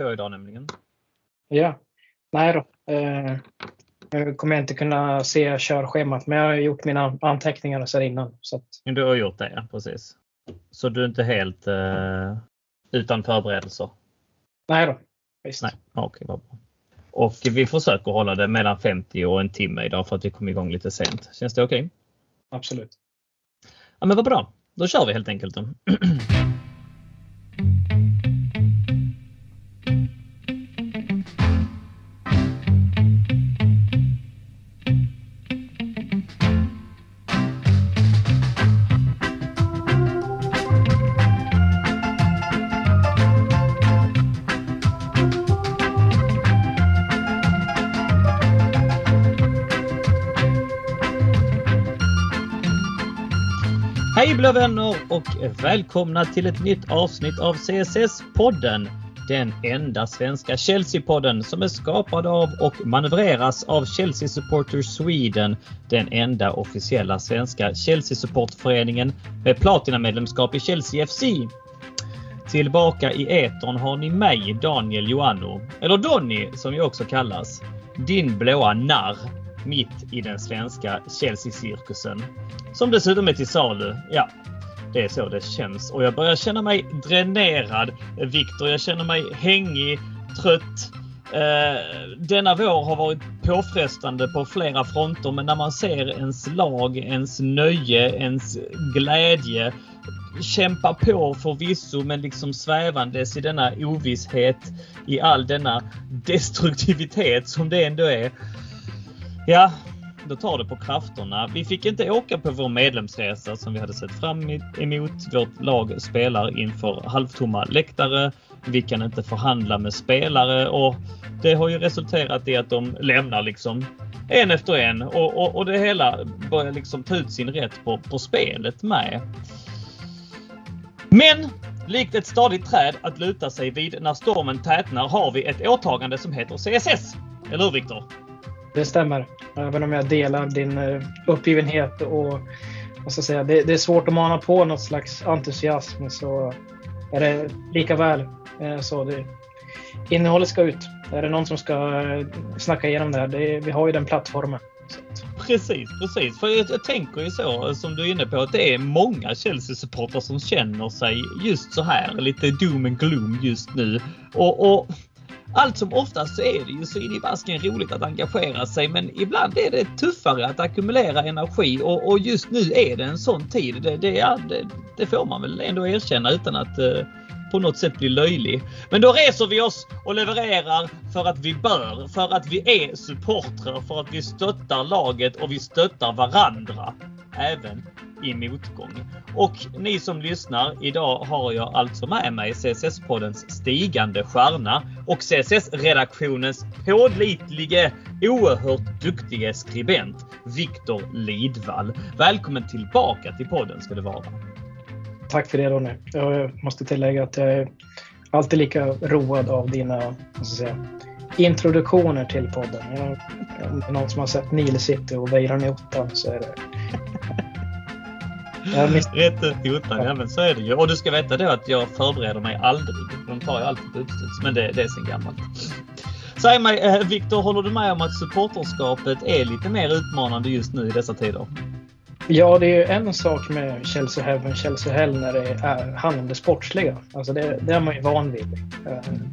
två idag nämligen. Ja. Nej då. Eh, nu kommer jag inte kunna se körschemat, men jag har gjort mina anteckningar sedan innan. Så att... Du har gjort det, ja. Precis. Så du är inte helt eh, utan förberedelser? Nej då. Visst. Nej, okej, vad bra. Och vi försöker hålla det mellan 50 och en timme idag för att vi kom igång lite sent. Känns det okej? Okay? Absolut. Ja, men vad bra. Då kör vi helt enkelt. Hej vänner och välkomna till ett nytt avsnitt av CSS-podden. Den enda svenska Chelsea-podden som är skapad av och manövreras av Chelsea Supporters Sweden. Den enda officiella svenska Chelsea-supportföreningen med platinamedlemskap i Chelsea FC. Tillbaka i etern har ni mig, Daniel Joanno, eller Donny som jag också kallas. Din blåa narr mitt i den svenska Chelsea-cirkusen. Som dessutom är till salu. Ja, det är så det känns och jag börjar känna mig dränerad. Viktor, jag känner mig hängig, trött. Eh, denna vår har varit påfrestande på flera fronter men när man ser ens lag, ens nöje, ens glädje kämpa på förvisso men liksom svävandes i denna ovisshet i all denna destruktivitet som det ändå är. Ja, då tar det på krafterna. Vi fick inte åka på vår medlemsresa som vi hade sett fram emot. Vårt lag spelar inför halvtomma läktare. Vi kan inte förhandla med spelare och det har ju resulterat i att de lämnar liksom en efter en och, och, och det hela börjar liksom ta ut sin rätt på, på spelet med. Men likt ett stadigt träd att luta sig vid när stormen tätnar har vi ett åtagande som heter CSS. Eller hur Viktor? Det stämmer. Även om jag delar din eh, uppgivenhet och vad ska jag säga, det, det är svårt att mana på något slags entusiasm så är det lika väl eh, så. Det, innehållet ska ut. Är det någon som ska eh, snacka igenom det här? Det, vi har ju den plattformen. Precis, precis. För jag, jag, tänker ju så som du är inne på att det är många Chelsea-supportrar som känner sig just så här lite doom and gloom just nu. Och, och allt som oftast så är det ju så in i basken roligt att engagera sig men ibland är det tuffare att ackumulera energi och, och just nu är det en sån tid. Det, det, det, det får man väl ändå erkänna utan att eh, på något sätt bli löjlig. Men då reser vi oss och levererar för att vi bör, för att vi är supportrar, för att vi stöttar laget och vi stöttar varandra. Även i motgång. Och ni som lyssnar, idag har jag alltså med mig CSS-poddens stigande stjärna och CSS-redaktionens pålitlige, oerhört duktige skribent Viktor Lidvall. Välkommen tillbaka till podden ska det vara. Tack för det Ronny. Jag måste tillägga att jag är alltid lika road av dina vad jag säga, introduktioner till podden. Jag, om det är någon som har sett Nile City och Vejran i ottan så är det Rätt upp i ottan, ja men så är det ju. Och du ska veta då att jag förbereder mig aldrig. De tar ju alltid på uppstuds, men det, det är sen gammalt. Säg mig, eh, Viktor, håller du med om att supporterskapet är lite mer utmanande just nu i dessa tider? Ja, det är ju en sak med Chelsea Heaven, Chelsea Hell när det är, handlar om det sportsliga. Alltså det, det är man ju van vid. Mm.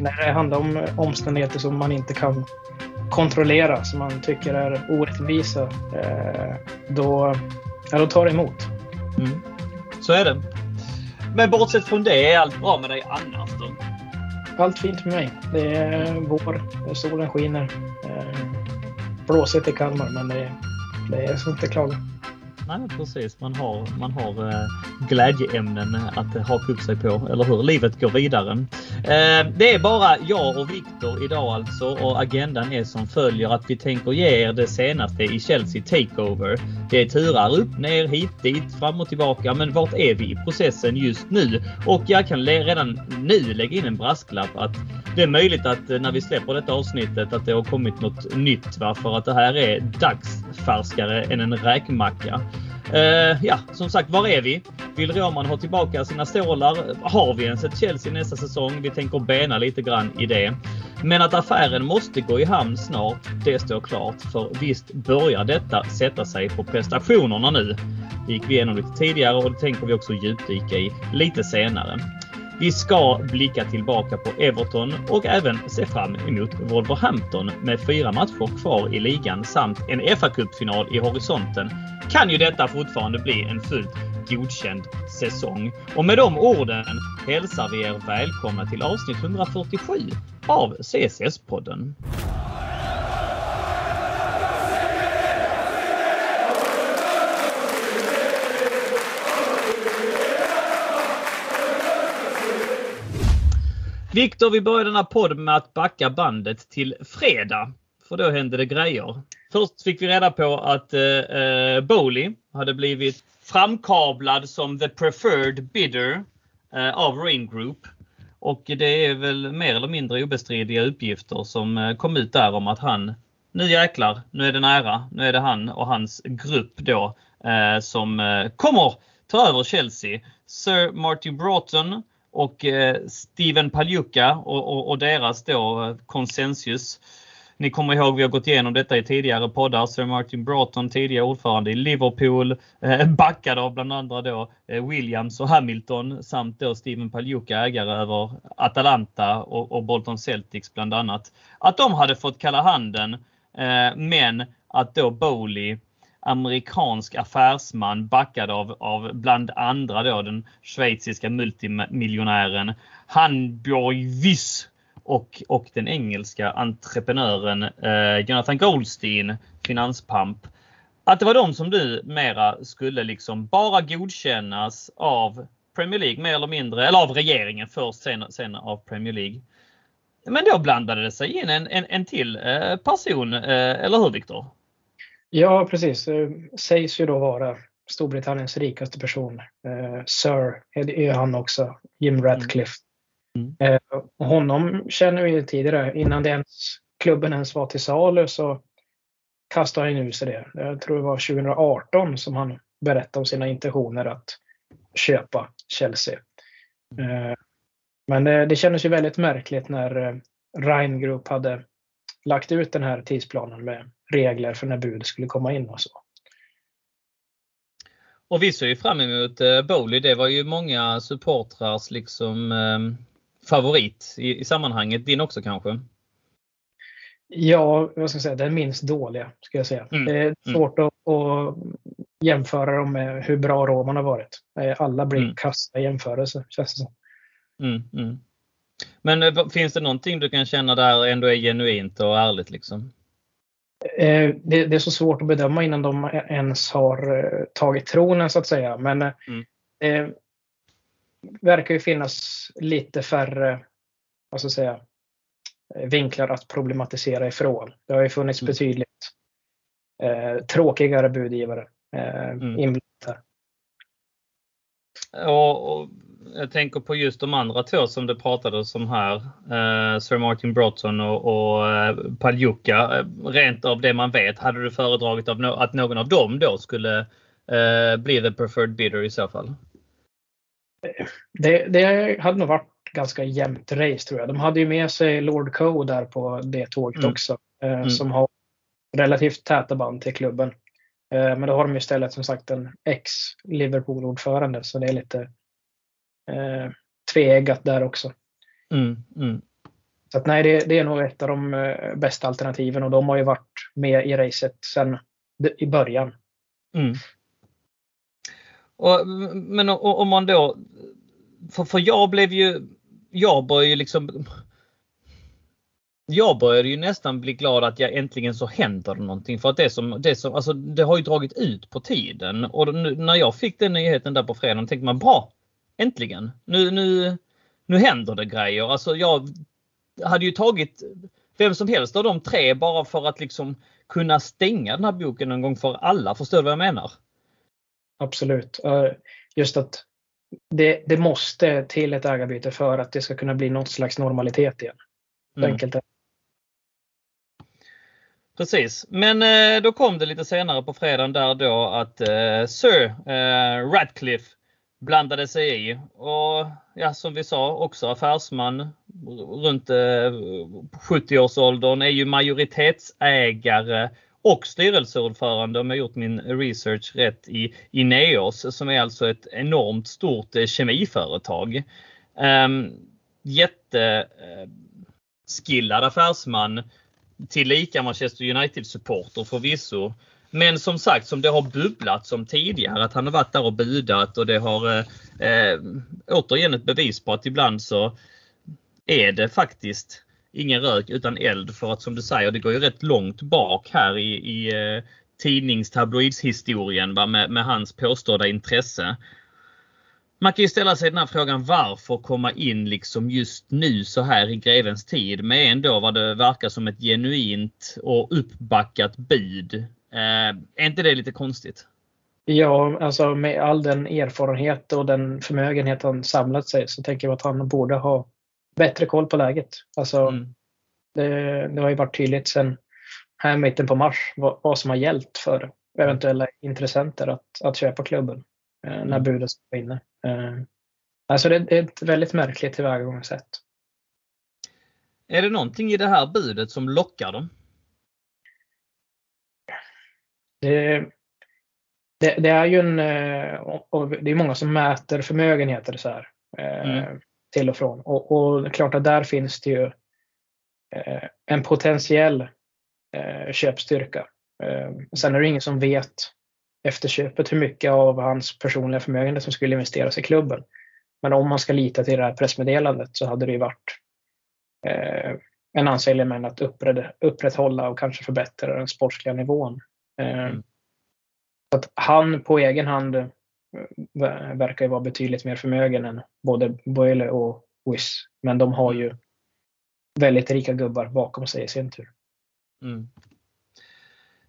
När det handlar om omständigheter som man inte kan kontrollera, som man tycker är orättvisa, eh, då, ja, då tar det emot. Mm. Så är det. Men bortsett från det, är allt bra med dig annars då? Allt fint med mig. Det är vår, solen skiner. Eh, blåsigt i Kalmar, men det, det är som inte klaga. Nej, precis. Man har, man har eh, glädjeämnen att haka upp sig på, eller hur? Livet går vidare. Eh, det är bara jag och Viktor idag alltså och agendan är som följer att vi tänker ge er det senaste i Chelsea Takeover. Det är turar upp, ner, hit, dit, fram och tillbaka. Men vart är vi i processen just nu? Och jag kan redan nu lägga in en brasklapp att det är möjligt att eh, när vi släpper detta avsnittet att det har kommit något nytt. Va? För att det här är dagsfärskare än en räkmacka. Uh, ja, som sagt, var är vi? Vill Roman ha tillbaka sina stålar? Har vi ens ett Chelsea nästa säsong? Vi tänker bena lite grann i det. Men att affären måste gå i hamn snart, det står klart. För visst börjar detta sätta sig på prestationerna nu. Det gick vi igenom lite tidigare och det tänker vi också djupdyka i lite senare. Vi ska blicka tillbaka på Everton och även se fram emot Wolverhampton med fyra matcher kvar i ligan samt en FA-cupfinal i horisonten. Kan ju detta fortfarande bli en fullt godkänd säsong. Och med de orden hälsar vi er välkomna till avsnitt 147 av CSS-podden. Viktor, vi börjar här podden med att backa bandet till fredag. För då hände det grejer. Först fick vi reda på att eh, eh, Bowley hade blivit framkablad som the preferred bidder eh, av Rain Group. Och det är väl mer eller mindre obestridliga uppgifter som eh, kom ut där om att han, nu jäklar, nu är det nära. Nu är det han och hans grupp då eh, som eh, kommer ta över Chelsea. Sir Martin Broughton och eh, Steven Paljuka och, och, och, deras då eh, konsensus. Ni kommer ihåg, vi har gått igenom detta i tidigare poddar. Sir Martin Broughton, tidigare ordförande i Liverpool, eh, backad av bland andra då eh, Williams och Hamilton samt då Steven Paljuka, ägare över Atalanta och, och Bolton Celtics bland annat. Att de hade fått kalla handen, men att då Bowley amerikansk affärsman backad av, av bland andra då den schweiziska multimiljonären Hanbjörg Wyss och, och den engelska entreprenören eh, Jonathan Goldstein, finanspamp. Att det var de som du mera skulle liksom bara godkännas av Premier League mer eller mindre, eller av regeringen först, sen, sen av Premier League. Men då blandade det sig in en, en, en till eh, person, eh, eller hur Viktor? Ja, precis. Sägs ju då vara Storbritanniens rikaste person. Eh, Sir är han också, Jim mm. Ratcliffe. Mm. Eh, honom känner vi tidigare. Innan det ens, klubben ens var till salu så kastade han ur sig det. Jag tror det var 2018 som han berättade om sina intentioner att köpa Chelsea. Eh, men det, det kändes ju väldigt märkligt när eh, Ryan Group hade lagt ut den här tidsplanen med regler för när bud skulle komma in och så. Och vi ser ju fram emot eh, Bowley. Det var ju många supportrars liksom eh, favorit i, i sammanhanget. Din också kanske? Ja, vad ska jag säga, den minst dåliga ska jag säga. Mm. Det är mm. svårt mm. att, att, jämföra dem med hur bra Roman har varit. Eh, alla blir mm. kassa i jämförelse känns det som. Mm, mm. Men eh, finns det någonting du kan känna där ändå är genuint och ärligt liksom? Eh, det, det, är så svårt att bedöma innan de ens har eh, tagit tronen så att säga. Men mm. det verkar ju finnas lite färre vad ska säga, vinklar att problematisera ifrån. Det har ju funnits mm. betydligt eh, tråkigare budgivare eh, mm. inblandat här. Och, och jag tänker på just de andra två som det pratades om här. Eh, Sir Martin Broughton och, och eh, Paljuka. Eh, rent av det man vet, hade du föredragit av no att någon av dem då skulle eh, bli the preferred bidder i så fall? Det, det hade nog varit ganska jämnt race tror jag. De hade ju med sig Lord Co där på det tåget mm. också. Eh, mm. Som har relativt täta band till klubben. Eh, men då har de istället som sagt en ex Liverpool-ordförande så det är lite eh, tveeggat där också. Mm, mm. Så att, nej, det, det, är nog ett av de eh, bästa alternativen och de har ju varit med i racet sedan i början. Mm. Och, men om man då, för, för jag blev ju, jag började ju liksom jag började ju nästan bli glad att jag äntligen så händer någonting för att det som, det som, alltså det har ju dragit ut på tiden och när jag fick den nyheten där på fredagen tänkte man bra, äntligen. Nu, nu, nu händer det grejer. Alltså jag hade ju tagit vem som helst av de tre bara för att liksom kunna stänga den här boken en gång för alla. Förstår du vad jag menar? Absolut. Just att det, det måste till ett ägarbyte för att det ska kunna bli något slags normalitet igen. Mm. Enkelt Precis, men eh, då kom det lite senare på fredagen där då att eh, Sir eh, Radcliffe blandade sig i. Och ja, som vi sa också affärsman runt eh, 70-årsåldern, är ju majoritetsägare och styrelseordförande om jag gjort min research rätt i Ineos som är alltså ett enormt stort eh, kemiföretag. Ehm, um, jätteskillad eh, affärsman tillika Manchester United-supporter förvisso. Men som sagt, som det har bubblat som tidigare, att han har varit där och budat och det har eh, eh, återigen ett bevis på att ibland så är det faktiskt ingen rök utan eld för att som du säger, det går ju rätt långt bak här i, i eh, tidningstabloidshistorien med, med hans påstådda intresse. Man kan ju ställa sig den här frågan varför komma in liksom just nu så här i grevens tid med ändå vad det verkar som ett genuint och uppbackat bud. Eh, är inte det lite konstigt? Ja, alltså med all den erfarenhet och den förmögenhet han samlat sig så tänker jag att han borde ha bättre koll på läget. Alltså, mm. det, det, har ju varit tydligt sedan här mitten på mars vad, vad, som har gällt för eventuella intressenter att, att köpa klubben eh, när mm. budet var inne. Eh, alltså det, det, är ett väldigt märkligt tillvägagångssätt. Är det någonting i det här budet som lockar dem? Det, det, det är ju en, eh, och det är många som mäter förmögenheter så här. Eh, mm till och från. Och, och klart att där finns det ju eh, en potentiell köpstyrka. Sen är det ingen som vet efter köpet hur mycket av hans personliga förmögenhet som skulle investeras i klubben. Men om man ska lita till det här pressmeddelandet så hade det ju varit en ansenlig att upprätthålla och kanske förbättra den sportsliga nivån. Eh, mm. att han på egen hand verkar ju vara betydligt mer förmögen än både Boyle och Wiss. Men de har ju väldigt rika gubbar bakom sig i sin tur. Mm.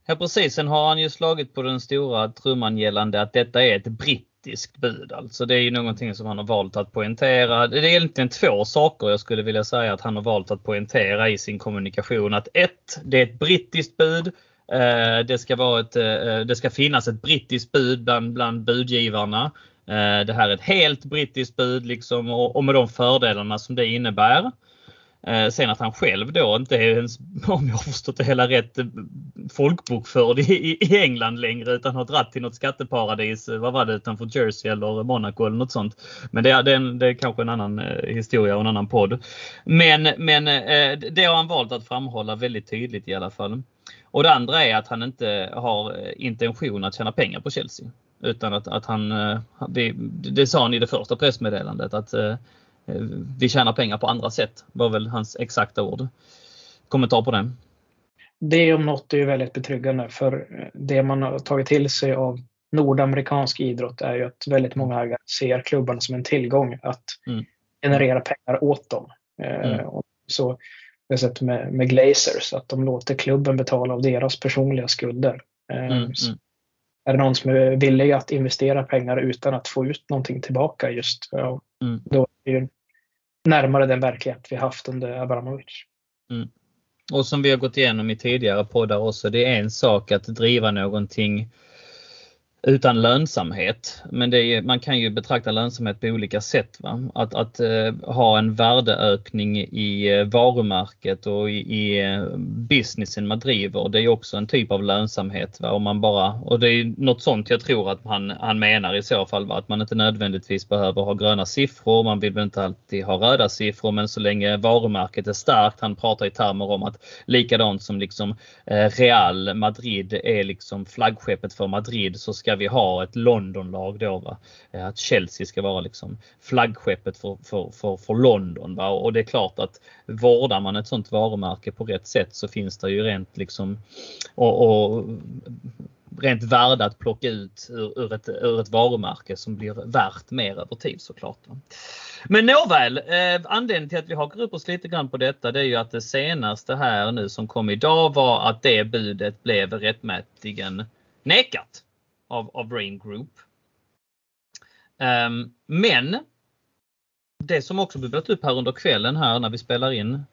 Ja precis, sen har han ju slagit på den stora trumman gällande att detta är ett brittiskt bud. Alltså det är ju någonting som han har valt att poängtera. Det är egentligen två saker jag skulle vilja säga att han har valt att poängtera i sin kommunikation. Att ett, det är ett brittiskt bud Eh, Eh, det ska, vara ett, eh, eh, det ska finnas ett brittiskt bud bland, bland budgivarna. Det här är ett helt brittiskt bud liksom och, med de fördelarna som det innebär. Sen att han själv då inte är ens, om jag har förstått det hela rätt, folkbokförd i, i England längre utan har dratt till något skatteparadis, vad var det, utanför Jersey eller Monaco eller något sånt. Men det är, det är, det är kanske en annan historia och en annan podd. Men, men det har han valt att framhålla väldigt tydligt i alla fall. Och det andra är att han inte har eh, intention att tjäna pengar på Chelsea. Utan att, att han, eh, det, det sa han i det första pressmeddelandet, att eh, vi tjänar pengar på andra sätt. var väl hans exakta ord. Kommentar på det? Det om något är ju väldigt betryggande för det man har tagit till sig av nordamerikansk idrott är ju att väldigt många ser klubbarna som en tillgång att mm. generera pengar åt dem. Mm. Så vi har sett med, med Glazers, att de låter klubben betala av deras personliga skulder. Eh, mm, mm. Är det någon som är villig att investera pengar utan att få ut någonting tillbaka just ja, mm. då är det närmare den verklighet vi haft under Abramovic. Mm. Och som vi har gått igenom i tidigare poddar också, det är en sak att driva någonting utan lönsamhet. Men är, man kan ju betrakta lönsamhet på olika sätt. Va? Att, att eh, ha en värdeökning i eh, varumärket och i, i eh, businessen man driver, det är också en typ av lönsamhet. Va? Om man bara, och det är något sånt jag tror att han, han menar i så fall, va? att man inte nödvändigtvis behöver ha gröna siffror, man vill väl inte alltid ha röda siffror, men så länge varumärket är starkt, han pratar i termer om att likadant som liksom eh, Real Madrid är liksom flaggskeppet för Madrid så ska ska vi ha ett Londonlag då. Va? Eh, att Chelsea ska vara liksom flaggskeppet för, för, för, för London. Va? Och det är klart att vårdar man ett sånt varumärke på rätt sätt så finns det ju rent liksom och, och rent värde att plocka ut ur, ur, ett, ur ett varumärke som blir värt mer över tid såklart. Men nåväl, eh, anledningen till att vi hakar upp oss lite grann på detta det är ju att det senaste här nu som kom idag var att det budet blev rättmätigen nekat av, av Rain Group. Um, men det som också bubblat upp här under kvällen här när vi spelar in,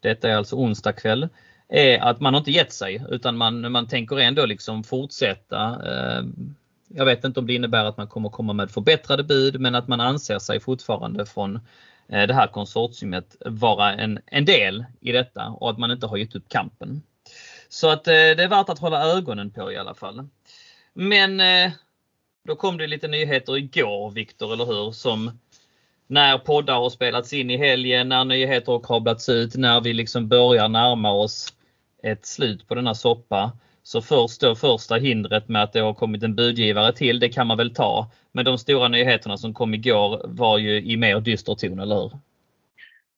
detta är alltså onsdag kväll, är att man har inte gett sig utan man, man tänker ändå liksom fortsätta. Eh, jag vet inte om det innebär att man kommer komma med förbättrade bud men att man anser sig fortfarande från eh, det här konsortiumet vara en, en del i detta och att man inte har gett upp kampen. Så att eh, det är värt att hålla ögonen på i alla fall. Men eh, då kom det lite nyheter igår Viktor, eller hur? Som när poddar har spelats in i helgen, när nyheter har kablats ut, när vi liksom börjar närma oss ett slut på denna soppa. Så först då första hindret med att det har kommit en budgivare till, det kan man väl ta. Men de stora nyheterna som kom igår var ju i mer dyster ton, eller hur?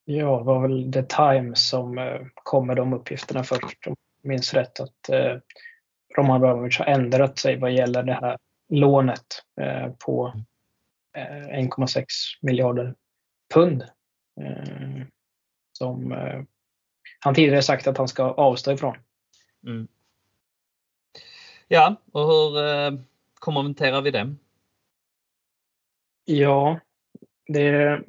Ja, det var väl The Times som eh, kom med de uppgifterna först. Om jag minns rätt att eh, Roman Abramovic har ändrat sig vad gäller det här lånet eh, på 1,6 eh, miljarder pund. Eh, som han tidigare sagt att han ska avstå ifrån. Mm. Ja, och hur kommenterar vi det? Ja, det,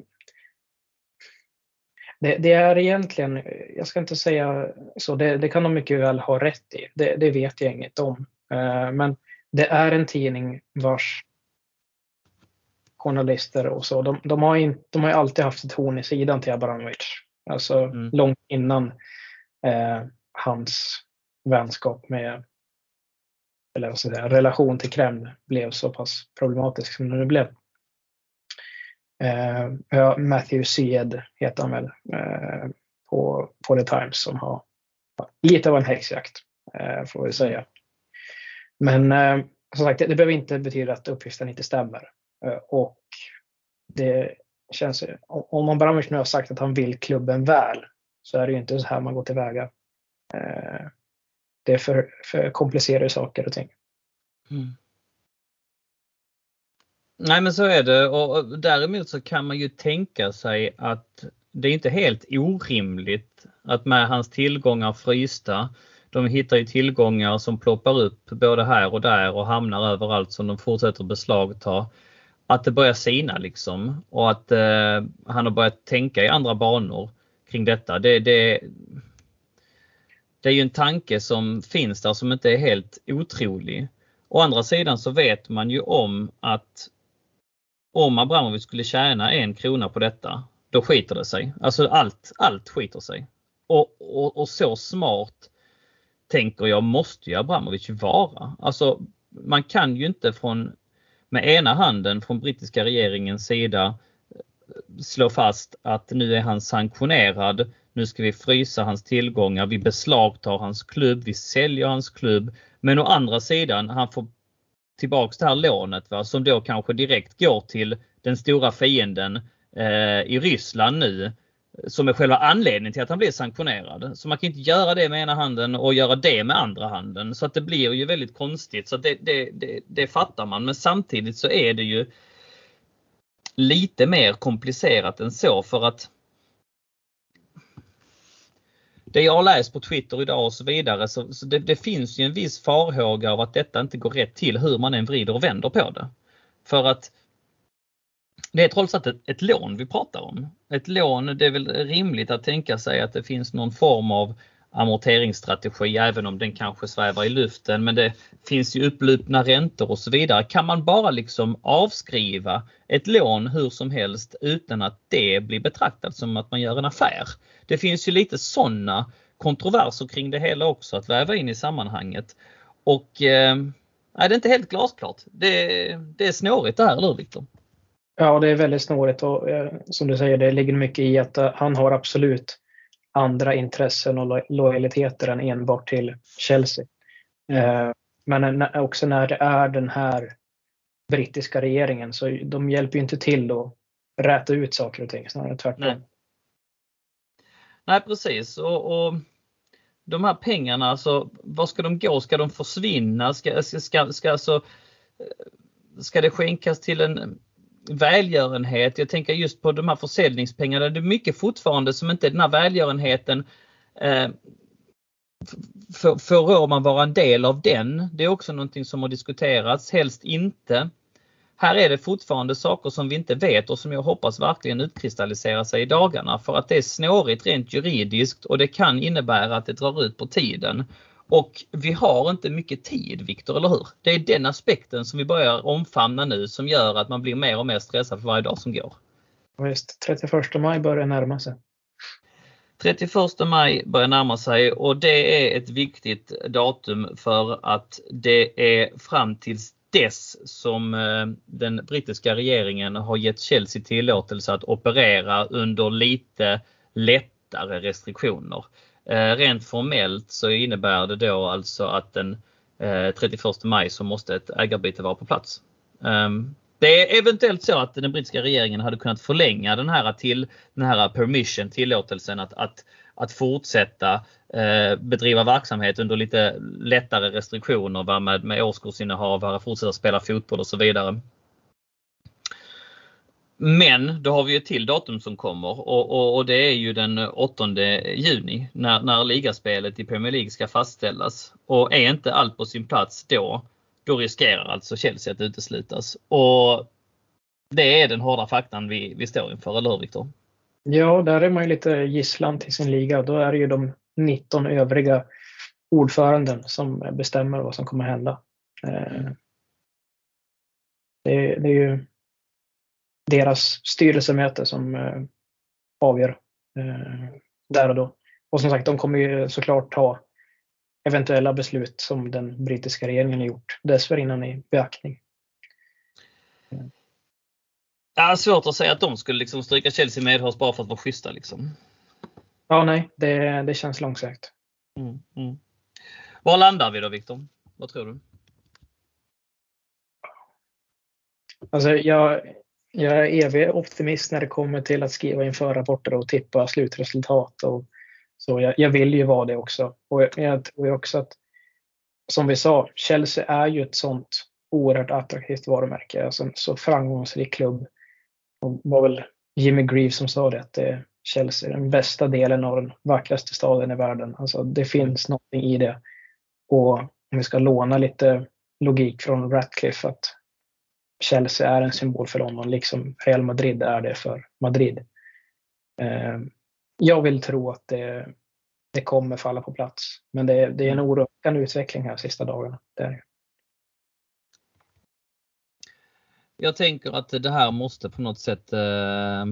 det, det, är egentligen, jag ska inte säga så, det, det kan de mycket väl ha rätt i. Det, det vet jag inget om. Men det är en tidning vars journalister och så, de, de har, in, de har alltid haft ett horn i sidan till Abramovic. Alltså mm. långt innan eh, hans vänskap med, eller vad ska jag säga, relation till Kreml blev så pass problematisk som det nu blev. Eh, Matthew Seed heter han väl eh, på, på The Times som har lite av en häxjakt eh, får vi säga. Men eh, som sagt, det, det behöver inte betyda att uppgiften inte stämmer. Eh, och det känns, om man Abramovic nu har sagt att han vill klubben väl så är det ju inte så här man går tillväga. Eh, det är för, för komplicerade saker och ting. Mm. Nej men så är det och däremot så kan man ju tänka sig att det är inte helt orimligt att med hans tillgångar frysta de hittar ju tillgångar som ploppar upp både här och där och hamnar överallt som de fortsätter beslagta. Att det börjar sina liksom och att eh, han har börjat tänka i andra banor kring detta. Det, det, det är ju en tanke som finns där som inte är helt otrolig. Å andra sidan så vet man ju om att om Abramovic skulle tjäna en krona på detta, då skiter det sig. Alltså allt, allt skiter sig. Och, och, och så smart tänker jag måste ju Abramovic vara. Alltså man kan ju inte från med ena handen från brittiska regeringens sida eh, slå fast att nu är han sanktionerad. Nu ska vi frysa hans tillgångar. Vi beslagtar hans klubb. Vi säljer hans klubb. Men å andra sidan, han får tillbaks det här lånet va, som då kanske direkt går till den stora fienden eh, i Ryssland nu som är själva anledningen till att han blir sanktionerad. Så man kan inte göra det med ena handen och göra det med andra handen. Så att det blir ju väldigt konstigt. Så det, det, det, det fattar man. Men samtidigt så är det ju lite mer komplicerat än så för att det jag har läst på Twitter idag och så vidare så, så det, det, finns ju en viss farhåga av att detta inte går rätt till hur man än vrider och vänder på det. För att det är trots allt ett, ett lån vi pratar om. Ett lån, det är väl rimligt att tänka sig att det finns någon form av amorteringsstrategi även om den kanske svävar i luften men det finns ju upplupna räntor och så vidare. Kan man bara liksom avskriva ett lån hur som helst utan att det blir betraktat som att man gör en affär? Det finns ju lite sådana kontroverser kring det hela också att väva in i sammanhanget. Och eh, det är inte helt glasklart. Det, det är snårigt det här, eller hur Viktor? Ja, det är väldigt snårigt och eh, som du säger, det ligger mycket i att eh, han har absolut andra intressen och lo lojaliteter än enbart till Chelsea. Eh, men också när det är den här brittiska regeringen så de hjälper ju inte till att räta ut saker och ting, snarare tvärtom. Nej, Nej precis. Och, och de här pengarna, alltså, var ska de gå? Ska de försvinna? Ska, ska, ska, ska, alltså, eh, ska det skänkas till en välgörenhet. Jag tänker just på de här försäljningspengarna. Det är mycket fortfarande som inte den här välgörenheten eh, får, får man vara en del av den? Det är också någonting som har diskuterats. Helst inte. här är det fortfarande saker som vi inte vet och som jag hoppas verkligen utkristalliserar sig i dagarna för att det är snårigt rent juridiskt och det kan innebära att det drar ut på tiden. Och vi har inte mycket tid Viktor, eller hur? Det är den aspekten som vi börjar omfamna nu som gör att man blir mer och mer stressad för varje dag som går. Visst, 31 maj börjar närma sig. 31 maj börjar närma sig och det är ett viktigt datum för att det är fram tills dess som eh, den brittiska regeringen har gett Chelsea tillåtelse att operera under lite lättare restriktioner. Eh, rent formellt så innebär det då alltså att den eh, 31 maj så måste ett ägarbyte vara på plats. Ehm, det är eventuellt så att den brittiska regeringen hade kunnat förlänga den här, till, den här permission, tillåtelsen att, att, att fortsätta eh, bedriva verksamhet under lite lättare restriktioner med, med årskursinnehavare, fortsätta spela fotboll och så vidare. Men då har vi ett till datum som kommer och, och, och, det är ju den 8 juni när, när ligaspelet i Premier League ska fastställas. Och är inte allt på sin plats då, då riskerar alltså Chelsea att uteslutas. Och det är den hårda faktan vi, vi står inför, eller hur Viktor? Ja, där är man ju lite gisslan till sin liga. Då är det ju de 19 övriga ordföranden som bestämmer vad som kommer hända. Eh, det, det är ju deras styrelsemöte som eh, avgör eh, där och då. Och som sagt, de kommer ju såklart ta eventuella beslut som den brittiska regeringen har gjort dessförinnan i beaktning. Ja, svårt att säga att de skulle liksom stryka Chelsea medhårs bara för att vara schyssta. Liksom. Ja, nej, det, det känns långsökt. Mm, mm. Var landar vi då, Viktor? Vad tror du? Alltså, jag, jag är evig optimist när det kommer till att skriva in förrapporter och tippa slutresultat. Och så jag, jag vill ju vara det också. Och jag, jag tror också att, som vi sa, Chelsea är ju ett sånt oerhört attraktivt varumärke. Alltså en så framgångsrik klubb. Och det var väl Jimmy Greaves som sa det, att det är Chelsea den bästa delen av den vackraste staden i världen. Alltså det finns någonting i det. Och om vi ska låna lite logik från Ratcliffe att Chelsea är en symbol för London, liksom Real Madrid är det för Madrid. Eh, jag vill tro att det, det kommer falla på plats. Men det, det är en oroväckande utveckling här de sista dagarna. Det är Jag tänker att det här måste på något sätt eh,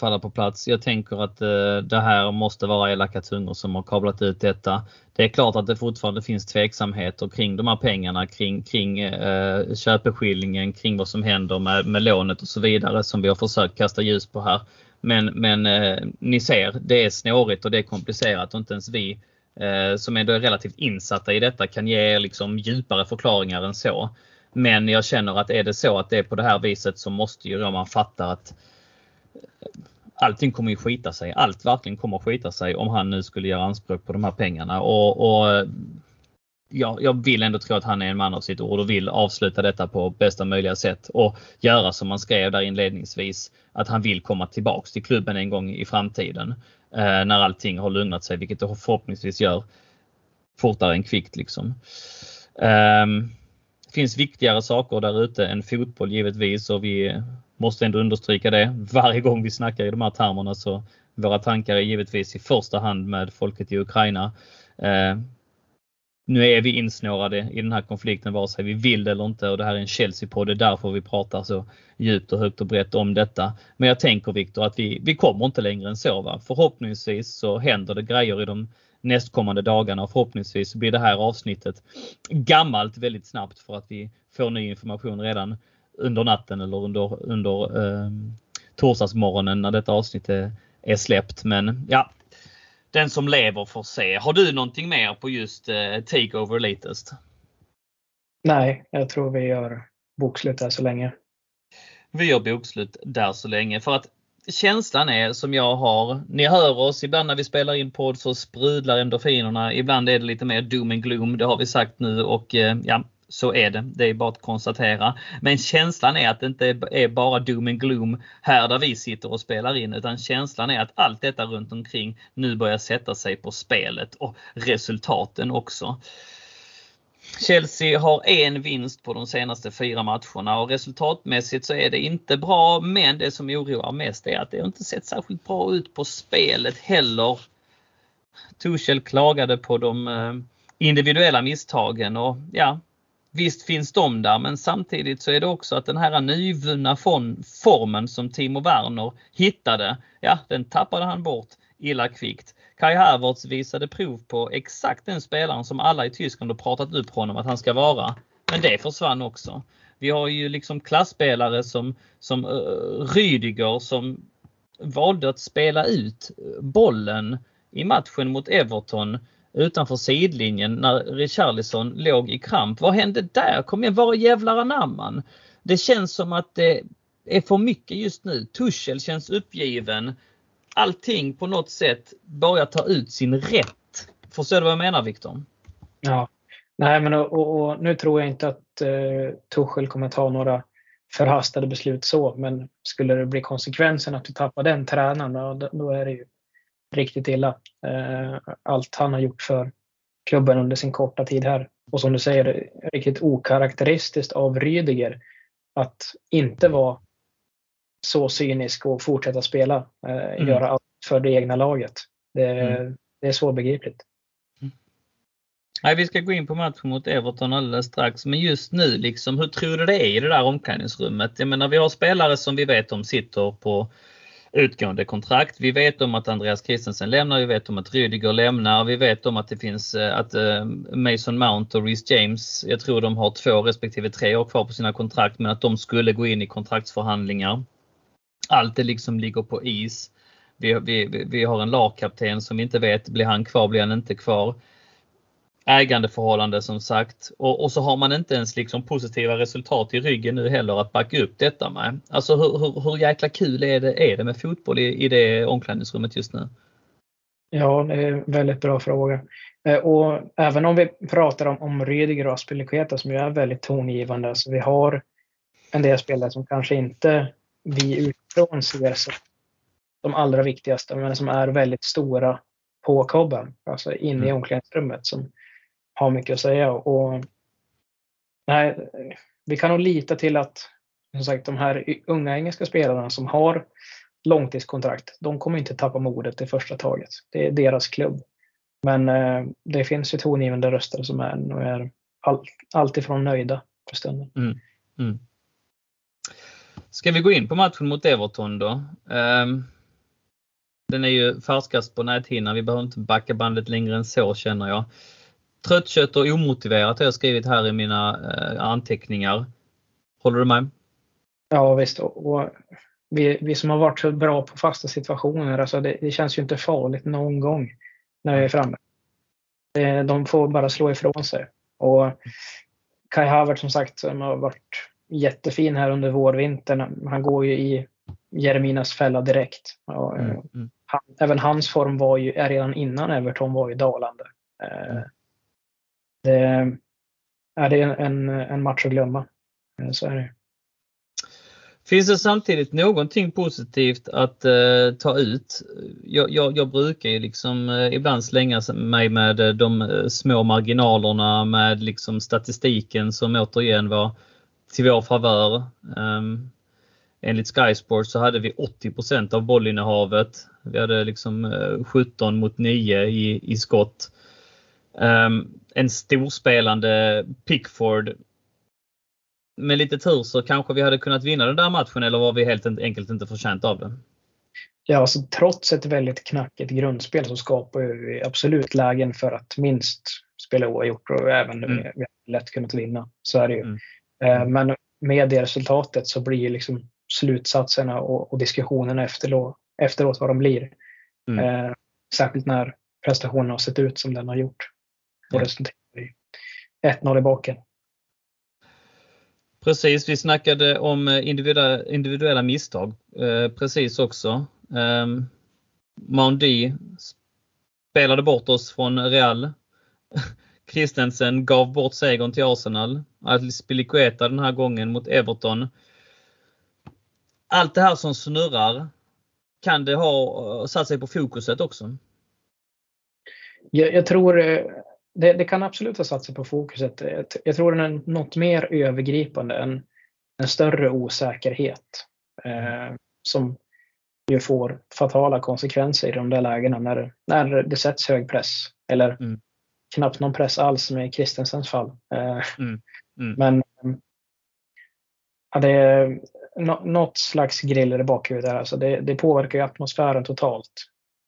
falla på plats. Jag tänker att eh, det här måste vara elaka tungor som har kablat ut detta. Det är klart att det fortfarande finns tveksamheter kring de här pengarna, kring, kring eh, köpeskillingen, kring vad som händer med, med lånet och så vidare som vi har försökt kasta ljus på här. Men, men eh, ni ser, det är snårigt och det är komplicerat och inte ens vi eh, som ändå är relativt insatta i detta kan ge er liksom djupare förklaringar än så. Men jag känner att är det så att det är på det här viset så måste ju man fatta att eh, allting kommer ju skita sig. Allt verkligen kommer skita sig om han nu skulle göra anspråk på de här pengarna. Och, och eh, jag, jag vill ändå tro att han är en man av sitt ord och vill avsluta detta på bästa möjliga sätt och göra som man skrev där inledningsvis. Att han vill komma tillbaks till klubben en gång i framtiden. Eh, när allting har lugnat sig, vilket det förhoppningsvis gör fortare än kvickt liksom. Um, finns viktigare saker där ute än fotboll givetvis och vi måste ändå understryka det. Varje gång vi snackar i de här termerna så våra tankar är givetvis i första hand med folket i Ukraina. Eh, nu är vi insnårade i den här konflikten vare sig vi vill det eller inte och det här är en Chelsea-podd. Det är därför vi pratar så djupt och högt och brett om detta. Men jag tänker Viktor att vi, vi kommer inte längre än så. Va? Förhoppningsvis så händer det grejer i de nästkommande dagarna och förhoppningsvis blir det här avsnittet gammalt väldigt snabbt för att vi får ny information redan under natten eller under, under eh, torsdagsmorgonen när detta avsnitt är, är släppt. Men ja, den som lever får se. Har du någonting mer på just eh, Takeover Latest? Nej, jag tror vi gör bokslut där så länge. Vi gör bokslut där så länge för att känslan är som jag har. Ni hör oss ibland när vi spelar in podd så sprudlar endorfinerna. Ibland är det lite mer doom and gloom. Det har vi sagt nu och eh, ja, så är det. Det är bara att konstatera. Men känslan är att det inte är bara doom and gloom här där vi sitter och spelar in utan känslan är att allt detta runt omkring nu börjar sätta sig på spelet och resultaten också. Chelsea har en vinst på de senaste fyra matcherna och resultatmässigt så är det inte bra. Men det som oroar mest är att det inte sett särskilt bra ut på spelet heller. Tuchel klagade på de eh, individuella misstagen och ja, visst finns de där men samtidigt så är det också att den här nyvunna formen som Timo Werner hittade, ja den tappade han bort illa kvickt. Kai Havertz visade prov på exakt den spelaren som alla i Tyskland har pratat upp honom att han ska vara. Men det försvann också. Vi har ju liksom klassspelare som, som uh, Rydiger som valde att spela ut eh, bollen i matchen mot Everton utanför sidlinjen när Richarlison låg i kramp. Vad hände där? Kom igen, var jävlar anamman? Det känns som att det är för mycket just nu. Tuchel känns uppgiven allting på något sätt börjar ta ut sin rätt. Förstår du vad jag menar Viktor? Ja. Nej men och, och, och, nu tror jag inte att eh, Tuchel kommer ta några förhastade beslut så men skulle det bli konsekvensen att du tappar den tränaren då, då är det ju riktigt illa. Eh, allt han har gjort för klubben under sin korta tid här. Och som du säger, riktigt okaraktäristiskt av Rydiger att inte vara så cynisk och fortsätta spela. Eh, mm. Göra allt för det egna laget. Det, mm. det är svårbegripligt. Mm. Nej, vi ska gå in på matchen mot Everton alldeles strax. Men just nu, liksom, hur tror du det är i det där omklädningsrummet? Jag menar, vi har spelare som vi vet om sitter på utgående kontrakt. Vi vet om att Andreas Christensen lämnar, vi vet om att Rydiger lämnar, vi vet om att det finns eh, att eh, Mason Mount och Reece James, jag tror de har två respektive tre år kvar på sina kontrakt, men att de skulle gå in i kontraktsförhandlingar allt det liksom ligger på is. Vi, vi, vi har en lagkapten som vi inte vet, blir han kvar, blir han inte kvar? Ägandeförhållande som sagt och, och så har man inte ens liksom positiva resultat i ryggen nu heller att backa upp detta med. Alltså hur, hur, hur jäkla kul är det, är det med fotboll i, i det omklädningsrummet just nu? Ja, det är en väldigt bra fråga. Eh, och även om vi pratar om, om Rydiger och Aspilicueta som ju är väldigt tongivande, så vi har en del spelare som kanske inte vi utifrån ser som de allra viktigaste, men som är väldigt stora på kobben, alltså inne i mm. omklädningsrummet som har mycket att säga. Och, nej, vi kan nog lita till att som sagt, de här unga engelska spelarna som har långtidskontrakt, de kommer inte tappa modet i första taget. Det är deras klubb. Men eh, det finns ju tongivande röster som är, är all, alltifrån nöjda för stunden. Mm. Mm. Ska vi gå in på matchen mot Everton då? Ehm, den är ju färskast på näthinnan. Vi behöver inte backa bandet längre än så känner jag. Tröttkött och omotiverat har jag skrivit här i mina eh, anteckningar. Håller du med? Ja visst. Och vi, vi som har varit så bra på fasta situationer, alltså det, det känns ju inte farligt någon gång när vi är framme. De får bara slå ifrån sig. Och Kai Havert som sagt, som har varit jättefin här under vårvintern. Han går ju i Jereminas fälla direkt. Och, mm, mm. Han, även hans form var ju, redan innan Everton var ju dalande. Eh, mm. Det, är det en, en match att glömma. Eh, så är det. Finns det samtidigt någonting positivt att eh, ta ut? Jag, jag, jag, brukar ju liksom eh, ibland slänga mig med de eh, små marginalerna med liksom statistiken som återigen var till vår favör. Um, enligt Sky Sports så hade vi 80% av bollinnehavet. Vi hade liksom 17 eh, mot 9 i, i skott. Um, en storspelande Pickford. Med lite tur så kanske vi hade kunnat vinna den där matchen eller var vi helt enkelt inte förtjänt av det? Ja, alltså, trots ett väldigt knackigt grundspel så skapar vi absolut lägen för att minst spela oavgjort och även mm. vi lätt kunnat vinna. Så är det ju. Mm. Eh, mm. Men med det resultatet så blir liksom slutsatserna och, och diskussionerna efteråt, efteråt vad de blir. Mm. Eh, särskilt när prestationen har sett ut som den har gjort. Och resulterar i 1-0 i baken. Precis, vi snackade om individuella, individuella misstag eh, precis också. Eh, Maundi spelade bort oss från Real. Christensen gav bort segern till Arsenal. Spilicueta den här gången mot Everton. Allt det här som snurrar, kan det ha satt sig på fokuset också? Jag, jag tror, eh, det, det, kan absolut ha satt sig på fokuset. Jag tror det är något mer övergripande, en, en större osäkerhet eh, som ju får fatala konsekvenser i de där lägena när, när det sätts hög press. Eller mm. Knappt någon press alls med Kristensens fall. Eh, mm. Mm. Men ja, det är något slags griller i bakhuvudet där. Alltså det, det påverkar ju atmosfären totalt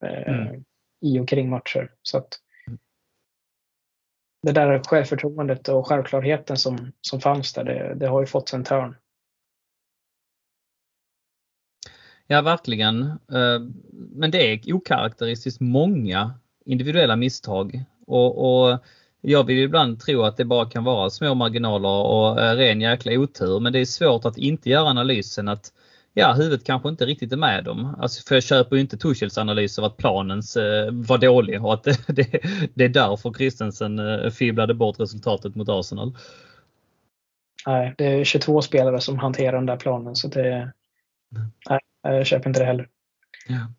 eh, mm. i och kring matcher. Så att, det där självförtroendet och självklarheten som, som fanns där, det, det har ju fått en törn. Ja, verkligen. Eh, men det är okaraktäristiskt många individuella misstag. Och, och, jag vill ibland tro att det bara kan vara små marginaler och eh, ren jäkla otur. Men det är svårt att inte göra analysen att ja, huvudet kanske inte riktigt är med dem. Alltså, för jag köper ju inte Tuchels analys av att planen eh, var dålig och att det, det, det är därför Christensen eh, fibblade bort resultatet mot Arsenal. Nej, det är 22 spelare som hanterar den där planen så det... Nej, jag köper inte det heller. Ja.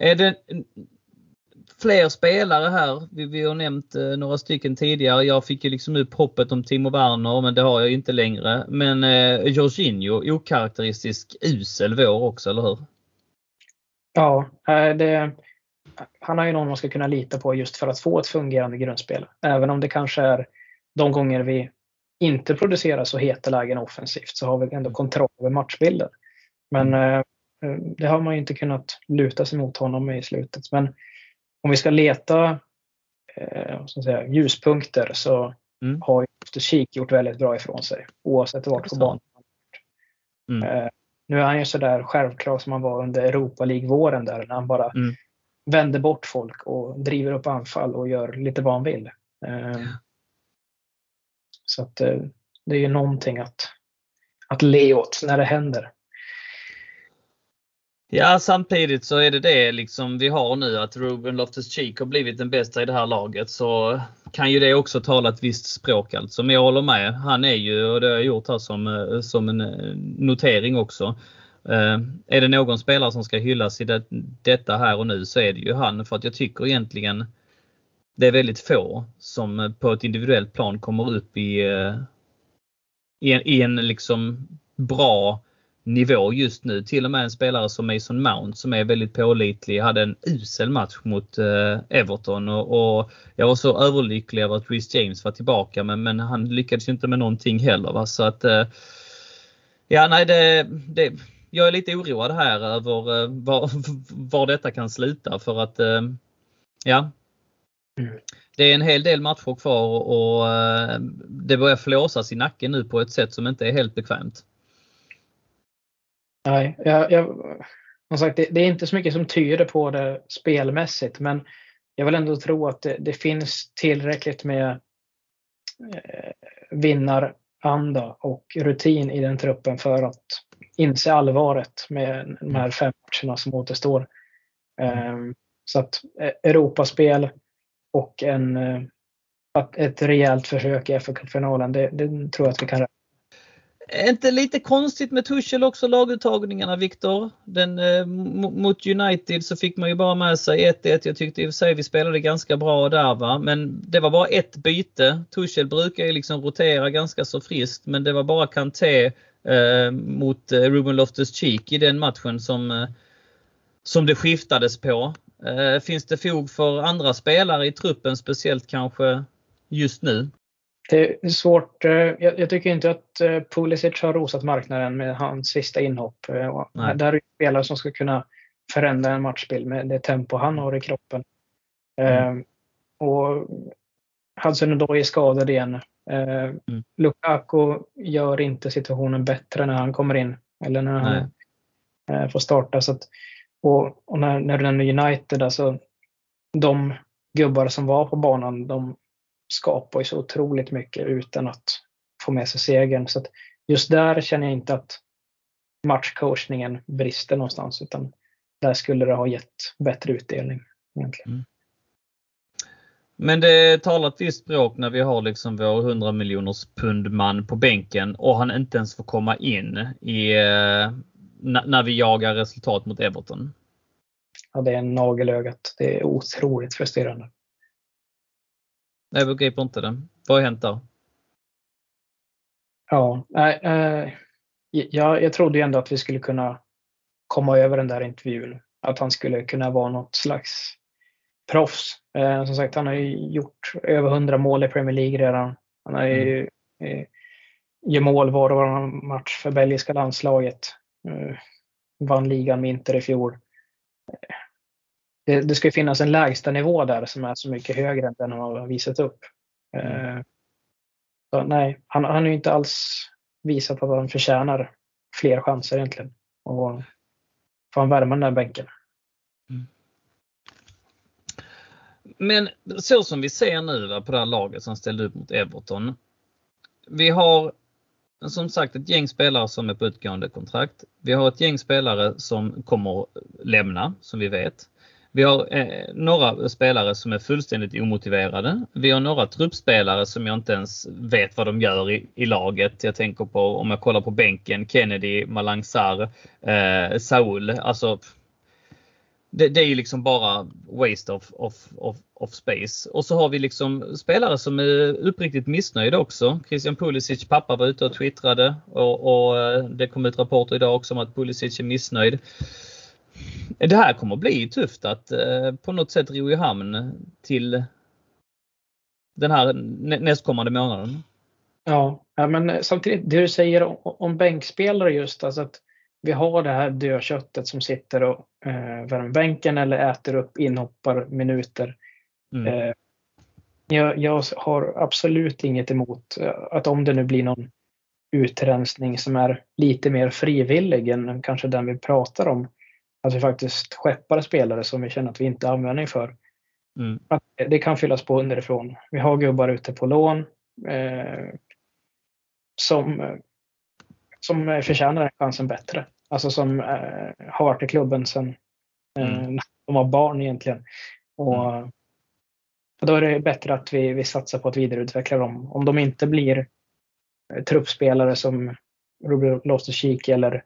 Är det fler spelare här. Vi, vi har nämnt eh, några stycken tidigare. Jag fick ju liksom upp hoppet om Timo Werner men det har jag inte längre. Men eh, Jorginho, okaraktäristisk usel vår också, eller hur? Ja, eh, det, han har ju någon man ska kunna lita på just för att få ett fungerande grundspel. Även om det kanske är de gånger vi inte producerar så heta lägen offensivt så har vi ändå kontroll över matchbilden. Men mm. eh, det har man ju inte kunnat luta sig mot honom i slutet. Men om vi ska leta eh, ska säga, ljuspunkter så mm. har ju Kik gjort väldigt bra ifrån sig oavsett vart på banan. Mm. Eh, nu är han ju sådär självklar som han var under Europa League-våren där när han bara mm. vänder bort folk och driver upp anfall och gör lite vad han vill. Eh, så att eh, det är ju någonting att, att le åt när det händer. Ja, samtidigt så är det det liksom vi har nu att Ruben Loftus-Cheek har blivit den bästa i det här laget så kan ju det också tala ett visst språk alltså. Men jag håller med. Han är ju, och det har jag gjort här som, eh, som en eh, notering också. Uh, är det någon spelare som ska hyllas i det, detta här och nu så är det ju han för att jag tycker egentligen det är väldigt få som på ett individuellt plan kommer upp i, uh, i, en, i en liksom bra nivå just nu. Till och med en spelare som Mason Mount som är väldigt pålitlig hade en usel match mot eh, Everton och, och, jag var så överlycklig över att Rhys James var tillbaka men, men han lyckades inte med någonting heller. Va? Så att, eh, ja, nej, det, det, jag är lite oroad här över eh, var, var detta kan sluta för att ja, det är en hel del matcher kvar och det börjar flåsas i nacken nu på ett sätt som inte är helt bekvämt. Nej, jag, jag, som sagt, det, det, är inte så mycket som tyder på det spelmässigt, men jag vill ändå tro att det, det finns tillräckligt med eh, vinnaranda och rutin i den truppen för att inse allvaret med de här fem matcherna som återstår. Eh, så att eh, Europaspel och en, eh, ett rejält försök i FA-cupfinalen, det, det tror jag att vi kan räkna är inte lite konstigt med Tuchel också laguttagningarna Viktor? Eh, mot United så fick man ju bara med sig 1-1. Jag tyckte i och för sig vi spelade ganska bra där va. Men det var bara ett byte. Tuchel brukar ju liksom rotera ganska så friskt men det var bara Kanté eh, mot eh, Ruben Loftus-Cheek i den matchen som, eh, som det skiftades på. Eh, finns det fog för andra spelare i truppen speciellt kanske just nu? Det är svårt. Eh, jag, jag, tycker inte att eh, Pulisic har rosat marknaden med hans sista inhopp. Eh, Nej. Där är spelare som ska kunna förändra en matchbild med det tempo han har i kroppen. Mm. och Hudson-Odoi är skadad igen. mm. Lukaku gör inte situationen bättre när han kommer in eller när han får starta. Så att, och, och när, när den är United, alltså de gubbar som var på banan, de skapar ju så otroligt mycket utan att få med sig segern. Så just där känner jag inte att matchcoachningen brister någonstans utan där skulle det ha gett bättre utdelning. Egentligen. Mm. Men det talar ett visst språk när vi har liksom vår 100 miljoners pundman på bänken och han inte ens får komma in i, eh, när vi jagar resultat mot Everton. Ja, det är en nagelögat. Det är otroligt frustrerande. Jag begriper inte det. Vad har hänt där? Ja, nej, eh, jag, jag trodde ändå att vi skulle kunna komma över den där intervjun. Att han skulle kunna vara något slags proffs. Eh, som sagt, han har ju gjort över 100 mål i Premier League redan. Han har ju mm. eh, gör mål var och varannan match för belgiska landslaget. Eh, vann ligan med Inter i fjol. Det, det ska finnas en lägsta nivå där som är så mycket högre än den han har visat upp. Eh, så, nej, han, han har ju inte alls visat att han förtjänar fler chanser egentligen. Och får han värma den där bänken. Mm. Men så som vi ser nu på det här laget som ställde upp mot Everton. Vi har som sagt ett gäng spelare som är på utgående kontrakt. Vi har ett gäng spelare som kommer lämna, som vi vet. Vi har eh, några spelare som är fullständigt omotiverade. Vi har några truppspelare som jag inte ens vet vad de gör i, i laget. Jag tänker på om jag kollar på bänken, Kennedy, Malangsar, eh, Saul. Alltså, det, det, är ju liksom bara waste of, of, of, of, space. Och så har vi liksom spelare som är uppriktigt missnöjda också. Christian Pulisic pappa var ute och twittrade och, och eh, det kom ut rapporter idag också om att Pulisic är missnöjd. Det här kommer bli tufft att eh, på något sätt ro i hamn till den här nästkommande månaden. Ja, men samtidigt det du säger om, om bänkspelare just alltså att vi har det här dödköttet som sitter och eh, värmer bänken eller äter upp inhopparminuter. Mm. Eh, jag, jag, har absolut inget emot eh, att om det nu blir någon utrensning som är lite mer frivillig än kanske den vi pratar om. Att vi faktiskt skeppar spelare som vi känner att vi inte har användning för. Mm. Att det kan fyllas på underifrån. Vi har gubbar ute på lån eh, som som förtjänar den chansen bättre. Alltså som eh, har varit i klubben sedan eh, mm. de var barn egentligen. Och, mm. Då är det bättre att vi, vi satsar på att vidareutveckla dem. Om de inte blir eh, truppspelare som Ruben Loftus-Cheek eller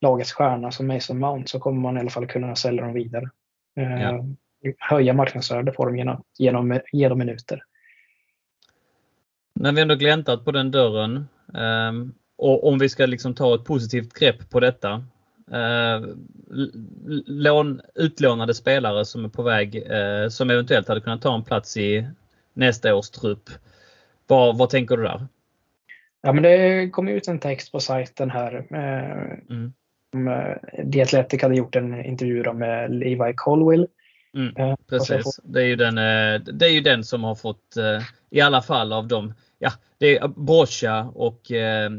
lagets stjärna som Mason Mount så kommer man i alla fall kunna sälja dem vidare. Eh, ja. Höja marknadsvärdet på dem genom, genom ge dem minuter. När vi ändå gläntat på den dörren. Um, och om vi ska liksom ta ett positivt grepp på detta. Eh, lån, utlånade spelare som är på väg eh, som eventuellt hade kunnat ta en plats i nästa års trupp. Vad, vad tänker du där? Ja, men det kom ut en text på sajten här. Eh, mm. The eh, Athletic hade gjort en intervju med Levi Colwill. Mm, eh, precis, det är, ju den, eh, det är ju den som har fått i alla fall av de ja, det är Brocha och eh,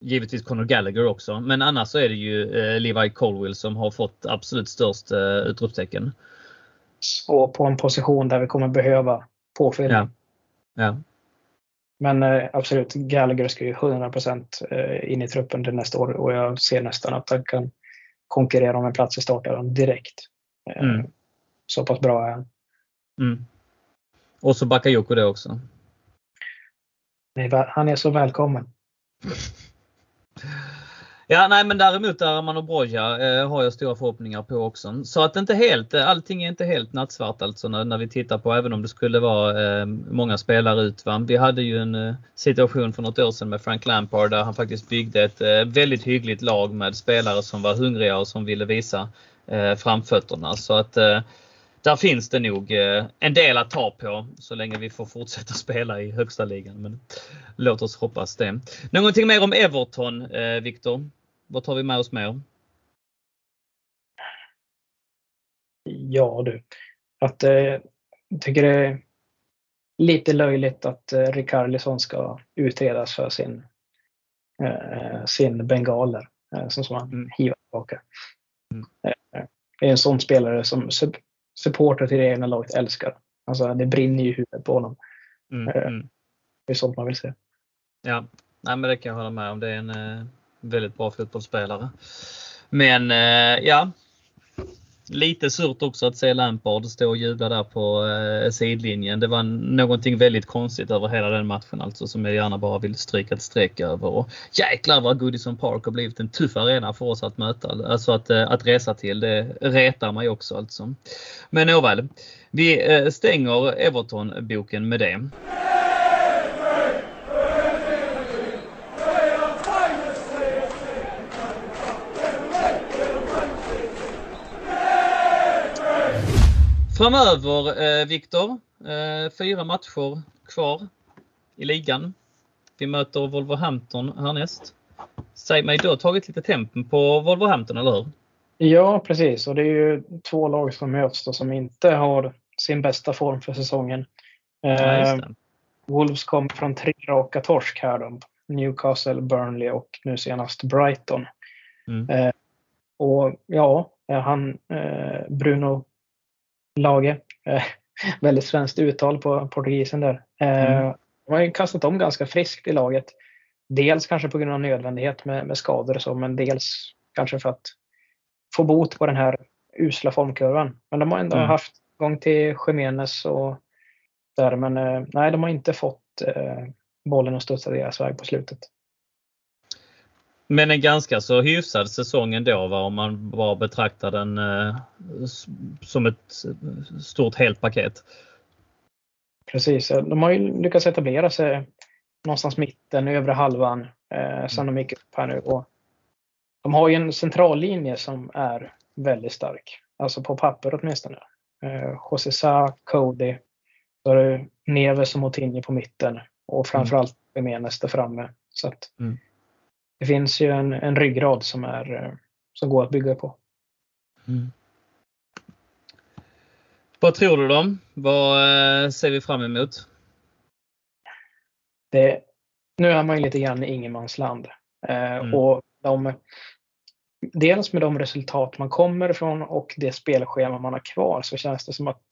givetvis Conor Gallagher också. Men annars så är det ju eh, Levi Colwill som har fått absolut störst eh, utropstecken. Och på en position där vi kommer behöva påfyllning. Ja. ja. Men eh, absolut, Gallagher ska ju 100 eh, in i truppen till nästa år och jag ser nästan att han kan konkurrera om en plats i starten direkt. Eh, mm. Så pass bra är han. Mm. Och så Bakayoko det också. Han är så välkommen. Ja, nej, men däremot Arman och Broja eh, har jag stora förhoppningar på också. Så att inte helt, eh, allting är inte helt nattsvart alltså när, när vi tittar på även om det skulle vara eh, många spelare ut. Va? Vi hade ju en eh, situation för något år sedan med Frank Lampard där han faktiskt byggde ett eh, väldigt hyggligt lag med spelare som var hungriga och som ville visa eh, framfötterna. Så att eh, där finns det nog eh, en del att ta på så länge vi får fortsätta spela i högsta ligan. Men låt oss hoppas det. Någonting mer om Everton, eh, Viktor? Vad tar vi med oss mer? Ja du, att eh, jag tycker det är lite löjligt att eh, Rikarlison ska utredas för sin, eh, sin bengaler eh, som, som han mm. hivar tillbaka. Mm. Det är en sån spelare som supporter till det egna laget älskar. Alltså det brinner ju i huvudet på honom. Mm, eh, mm. Det är sånt man vill se. Ja, Nej, men det kan jag hålla med om. Det är en eh, väldigt bra fotbollsspelare. Men eh, ja, Lite surt också att se Lampard stå och jubla där på eh, sidlinjen. Det var någonting väldigt konstigt över hela den matchen alltså som jag gärna bara vill stryka ett streck över. Och jäklar vad Goodison Park har blivit en tuff arena för oss att möta. Alltså att, eh, att resa till. Det retar mig också alltså. Men nåväl. Vi eh, stänger Everton-boken med det. Framöver, eh, Viktor, eh, fyra matcher kvar i ligan. Vi möter Wolverhampton härnäst. Säg mig, du har tagit lite tempen på Wolverhampton, eller hur? Ja, precis. Och det är ju två lag som möts då, som inte har sin bästa form för säsongen. Ja, eh, Wolves kom från tre raka torsk här. Då. Newcastle, Burnley och nu senast Brighton. Mm. Eh, och ja, han eh, Bruno Lage, eh, väldigt svenskt uttal på portugisen där. Eh, mm. De har kastat om ganska friskt i laget. Dels kanske på grund av nödvändighet med, med skador och så, men dels kanske för att få bot på den här usla formkurvan. Men de har ändå mm. haft gång till Jiménez och där, men eh, nej, de har inte fått eh, bollen att studsa deras väg på slutet. Men en ganska så hyfsad säsong ändå va? om man bara betraktar den eh, som ett stort helt paket. Precis, de har ju lyckats etablera sig någonstans mitten, övre halvan eh, sen de gick upp här nu. Och de har ju en centrallinje som är väldigt stark. Alltså på papper åtminstone. Eh, José Sa, Cody, så har du Neves och Moutinho på mitten och framförallt Jiménez där framme. Så att mm. Det finns ju en, en ryggrad som, är, eh, som går att bygga på. Mm. Vad tror du då? Vad eh, ser vi fram emot? Det, nu är man ju lite grann i ingenmansland. Eh, mm. och de, dels med de resultat man kommer ifrån och det spelschema man har kvar så känns det som att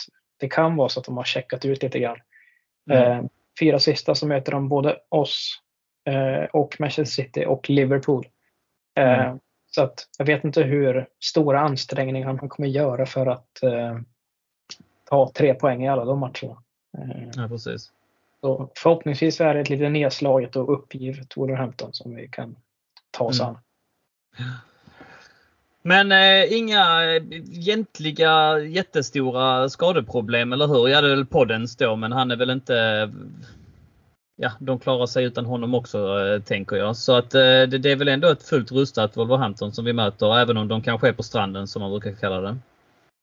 det kan vara så att de har checkat ut lite grann. Mm. fyra sista så möter de både oss eh, och Manchester City och Liverpool. Eh, mm. Så att jag vet inte hur stora ansträngningar man kommer göra för att eh, ta tre poäng i alla de matcherna. Eh, ja, precis. Så förhoppningsvis är det ett lite nedslaget och uppgivet Wolverhampton som vi kan ta oss mm. an. Men eh, inga egentliga jättestora skadeproblem, eller hur? Ja, det är väl Poddens då, men han är väl inte ja, de klarar sig utan honom också eh, tänker jag. Så att eh, det, det, är väl ändå ett fullt rustat Wolverhampton som vi möter även om de kanske är på stranden som man brukar kalla det.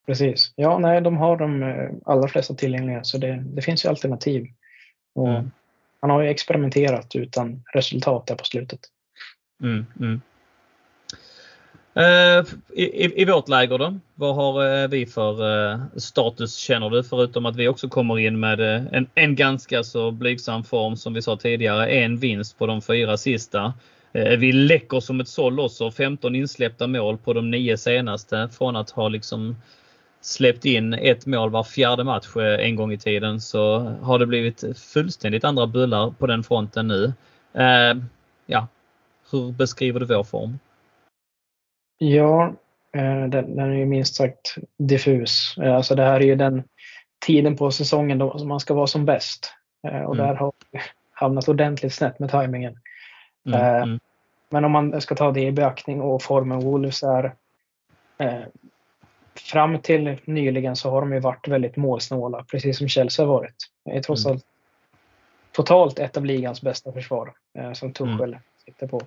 Precis. Ja, nej, de har de eh, allra flesta tillgängliga så det, det finns ju alternativ. Och mm. Han har ju experimenterat utan resultat där på slutet. Mm, mm. Eh, I, I, vårt läger då? Vad har eh, vi för eh, status känner du? Förutom att vi också kommer in med en, en ganska så blygsam form som vi sa tidigare. En vinst på de fyra sista. Vi läcker som ett såll också. 15 insläppta mål på de nio senaste. Från att ha liksom släppt in ett mål var fjärde match en gång i tiden så har det blivit fullständigt andra bullar på den fronten nu. Ja, hur beskriver du vår form? Ja, eh, den, är ju minst sagt diffus. Eh, alltså det här är ju den tiden på säsongen då man ska vara som bäst. Eh, och mm. där har vi hamnat ordentligt snett med tajmingen. Mm, mm. Men om man ska ta det i beaktning och formen Wolves är fram till nyligen så har de ju varit väldigt målsnåla, precis som Chelsea har varit. Det är trots mm. allt totalt ett av ligans bästa försvar som Tuchel mm. sitter på.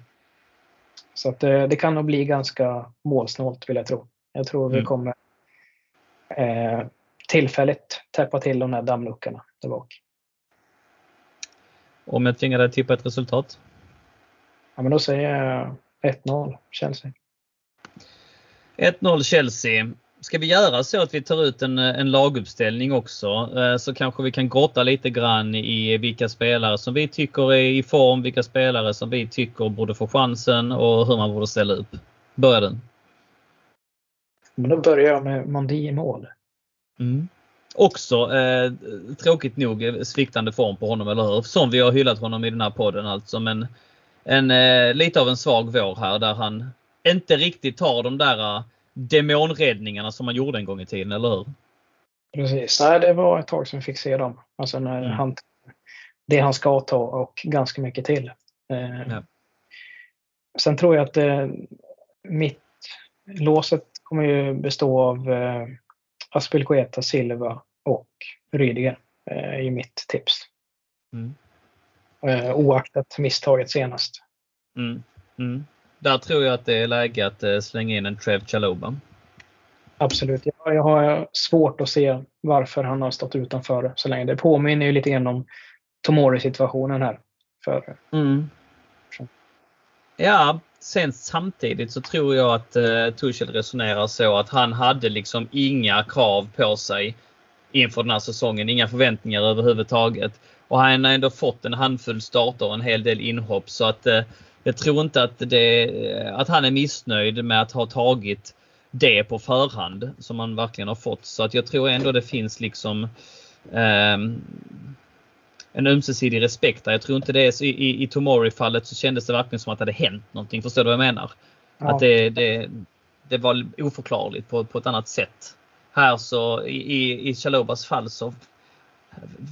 Så att det, det kan nog bli ganska målsnålt vill jag tro. Jag tror mm. vi kommer eh, tillfälligt täppa till de här dammluckorna där bak. Om jag tvingar dig tippa ett resultat? Ja, men då säger jag 1-0 Chelsea. 1-0 Chelsea. Ska vi göra så att vi tar ut en, en laguppställning också eh, så kanske vi kan grotta lite grann i vilka spelare som vi tycker är i form, vilka spelare som vi tycker borde få chansen och hur man borde ställa upp. Börjar du? Men då börjar jag med Mondi i mål. Mm. Också eh, tråkigt nog sviktande form på honom, eller hur? Som vi har hyllat honom i den här podden alltså. Men en, eh, lite av en svag vår här där han inte riktigt tar de där demonräddningarna som man gjorde en gång i tiden, eller hur? Precis. Nej, det var ett tag som vi fick se dem. Alltså när mm. han, det han ska ta och ganska mycket till. Eh, ja. Sen tror jag att eh, mitt låset kommer ju bestå av eh, Aspelkueta, Silva och Rydiger eh, i mitt tips. Mm. Eh, oaktat misstaget senast. Mm. Mm. Där tror jag att det är läge att eh, slänga in en Trev Chaloba. Absolut. Jag, jag har svårt att se varför han har stått utanför så länge. Det påminner ju lite grann om Tomori-situationen här. För, mm. Ja, sen samtidigt så tror jag att eh, Tuchel resonerar så att han hade liksom inga krav på sig inför den här säsongen. Inga förväntningar överhuvudtaget. Och han har ändå fått en handfull starter och en hel del inhopp så att eh, jag tror inte att, det, att han är missnöjd med att ha tagit det på förhand som man verkligen har fått. Så att jag tror ändå det finns liksom eh, en ömsesidig respekt där. Jag tror inte det är i, i Tomori-fallet så kändes det verkligen som att det hade hänt någonting. Förstår du vad jag menar? Ja. Att det, det, det var oförklarligt på, på ett annat sätt. Här så i, i Chalobas fall så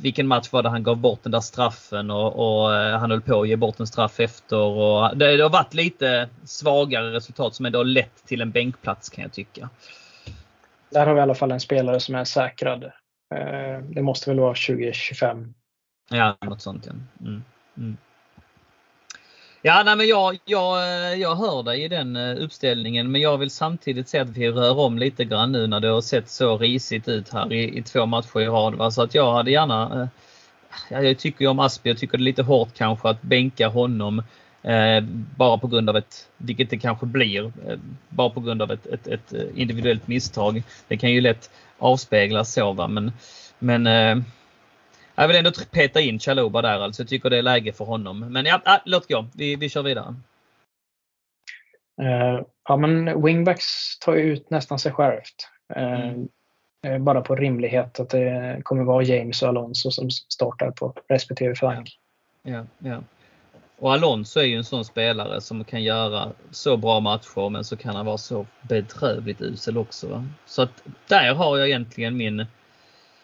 vilken match var det han gav bort den där straffen och, och eh, han höll på att ge bort en straff efter. Och det, det har varit lite svagare resultat som ändå har lett till en bänkplats kan jag tycka. Där har vi i alla fall en spelare som är säkrad. Eh, det måste väl vara 2025. Ja, något sånt ja. Mm. Mm. Ja, nej, men jag, jag, jag hör dig i den eh, uppställningen men jag vill samtidigt säga att vi rör om lite grann nu när det har sett så risigt ut här i, i två matcher i rad. Så att jag hade gärna, eh, jag tycker ju om Aspi, jag tycker det är lite hårt kanske att bänka honom eh, bara på grund av ett, vilket det kanske blir, eh, bara på grund av ett, ett, ett, eh, individuellt misstag. Det kan ju lätt avspeglas så va men, men eh, jag vill ändå peta in Chaloba där alltså. Jag tycker det är läge för honom. Men ja, låt gå. Vi, vi kör vidare. Uh, ja men wingbacks tar ju ut nästan sig självt. Uh, mm. Bara på rimlighet att det kommer vara James och Alonso som startar på respektive flank. Ja, ja. Och Alonso är ju en sån spelare som kan göra så bra matcher men så kan han vara så bedrövligt usel också. Va? Så att där har jag egentligen min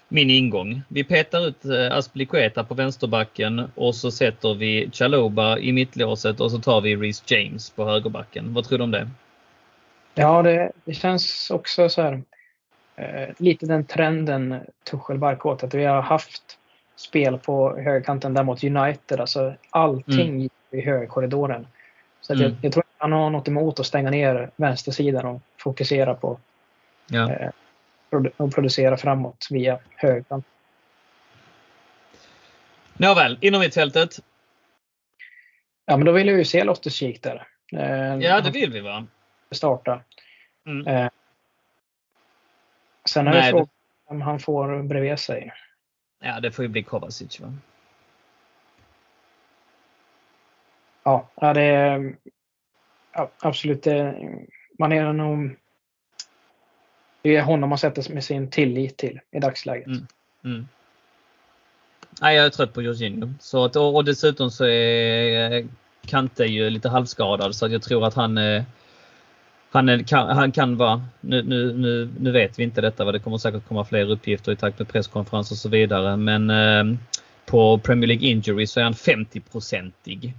min ingång. Vi petar ut eh, Aspilicueta på vänsterbacken och så sätter vi Chaloba i mittlåset och så tar vi Reece James på högerbacken. Vad tror du om det? Ja, det, det känns också så här eh, lite den trenden Tuchel barkar åt att vi har haft spel på högerkanten där mot United. Alltså allting mm. i högerkorridoren. Så mm. jag, jag, tror inte han har något emot att stänga ner vänstersidan och fokusera på ja. eh, och producera framåt via högern. Nåväl, inom mittfältet. Ja, men då vill jag ju se Loftus Cheek där. Eh, ja, det vill vi va? Starta. Mm. Eh, sen är det frågan om han får bredvid sig. Ja, det får ju bli Kovacic va? Ja, det är absolut. Det, man är nog det är honom man sätter med sin tillit till i dagsläget. Mm. Mm. Nej, jag är trött på Jorginho. Så att, och dessutom så är Kante ju lite halvskadad så att jag tror att han eh, han, är, kan, han kan vara, nu, nu, nu, nu vet vi inte detta, det kommer säkert komma fler uppgifter i takt med presskonferens och så vidare. Men eh, på Premier League Injury så är han 50-procentig.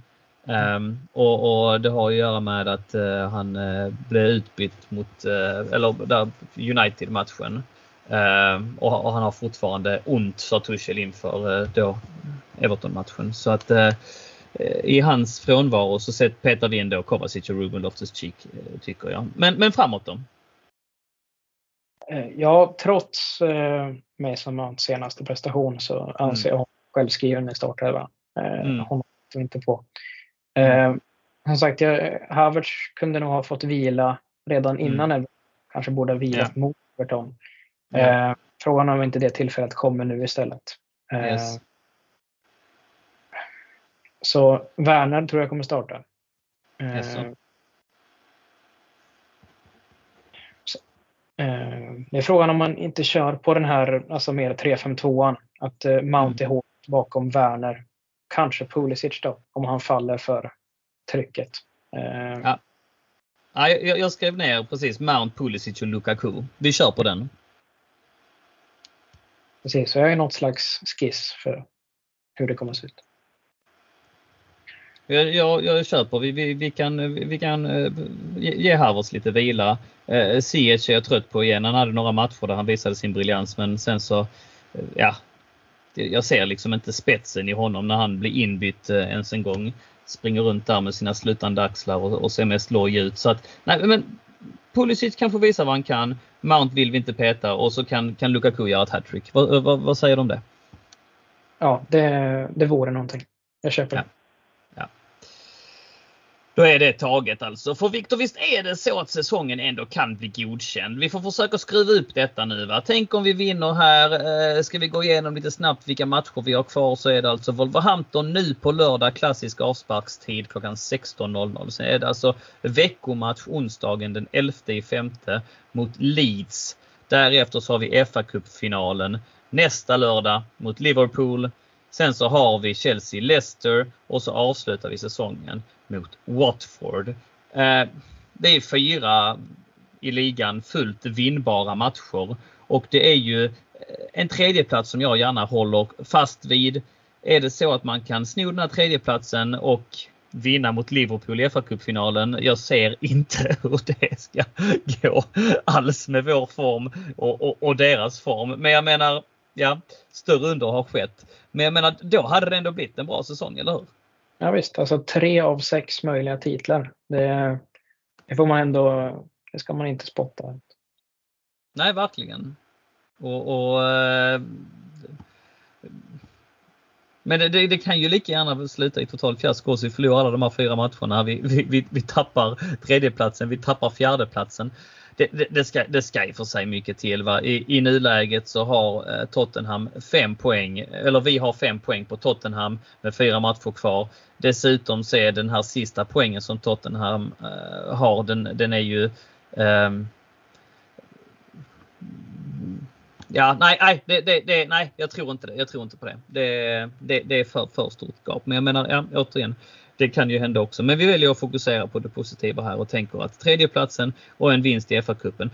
Um, och, och, det har att göra med att uh, han uh, blev utbytt mot uh, eller United-matchen. Ehm, och, och, han har fortfarande ont sa Tuchel inför då Everton-matchen. Så att i hans frånvaro så sett petar vi in då Kovacic och Ruben Loftus-Cheek tycker jag. Men, men framåt då? Ja, trots eh, Mason senaste prestation så anser mm. jag självskriven i startelvan. Eh, mm. Honom inte på. Eh, som sagt, jag, Havertz kunde nog ha fått vila redan mm. innan. Mm. Kanske borde ha vilat ja. mot Everton. Eh, frågan om inte det tillfället kommer nu istället. Eh, yes. Så Werner tror jag kommer starta. Eh, yes. Eh, det är frågan om man inte kör på den här alltså mer 3-5-2an. Att Mount mm. är hårt bakom Werner kanske Pulisic då, om han faller för trycket. Eh, ja. Ja, jag, jag skrev ner precis Mount, Pulisic och Lukaku. Vi kör på den. Precis, så jag har något slags skiss för hur det kommer att se ut. Jag, jag, jag köper. Vi, vi, vi kan, vi kan uh, ge Havertz lite vila. Ziyech är jag trött på igen. Han hade några matcher där han visade sin briljans men sen så ja, jag ser liksom inte spetsen i honom när han blir inbytt ens en gång. Springer runt där med sina slutande axlar och, och ser mest loj ut. Så att, nej men Pulisic kanske visar vad han kan. Mount vill vi inte peta och så kan, kan Lukaku göra ett hattrick. Vad, vad, vad säger du om det? Ja, det, det vore någonting. Jag köper det. Ja. Då är det taget alltså. För Viktor, visst är det så att säsongen ändå kan bli godkänd? Vi får försöka skruva upp detta nu. Va? Tänk om vi vinner här. Eh, ska vi gå igenom lite snabbt vilka matcher vi har kvar så är det alltså Wolverhampton nu på lördag klassisk avsparkstid klockan 16.00. Sen är det alltså veckomatch onsdagen den 11 femte mot Leeds. Därefter så har vi FA-cupfinalen nästa lördag mot Liverpool. Sen så har vi Chelsea-Leicester och så avslutar vi säsongen mot Watford. Eh, det är fyra i ligan fullt vinnbara matcher och det är ju eh, en tredjeplats som jag gärna håller fast vid. Är det så att man kan sno den här tredjeplatsen och vinna mot Liverpool i FA-cupfinalen. Jag ser inte hur det ska gå alls med vår form och, och, och deras form. Men jag menar, ja, större under har skett. Men jag menar, då hade det ändå blivit en bra säsong, eller hur? Ja visst, alltså tre av sex möjliga titlar. Det, det får man ändå, det ska man inte spotta. Nej, verkligen. Och, och eh, men det, det, det, kan ju lika gärna sluta i totalt fiasko så vi förlorar alla de här fyra matcherna. Vi, vi, vi, vi tappar tredjeplatsen, vi tappar fjärdeplatsen det, det, ska, det ska i för sig mycket till. Va? I, I nuläget så har eh, Tottenham fem poäng, eller vi har fem poäng på Tottenham med fyra matcher kvar. Dessutom så är den här sista poängen som Tottenham uh, har, den, den är ju um, Ja, nej, nej, det, det, det, nej, jag tror inte det. Jag tror inte på det. Det, det, det är för, för stort gap. Men jag menar, ja, återigen, det kan ju hända också. Men vi väljer att fokusera på det positiva här och tänker att tredjeplatsen och en vinst i FA-cupen.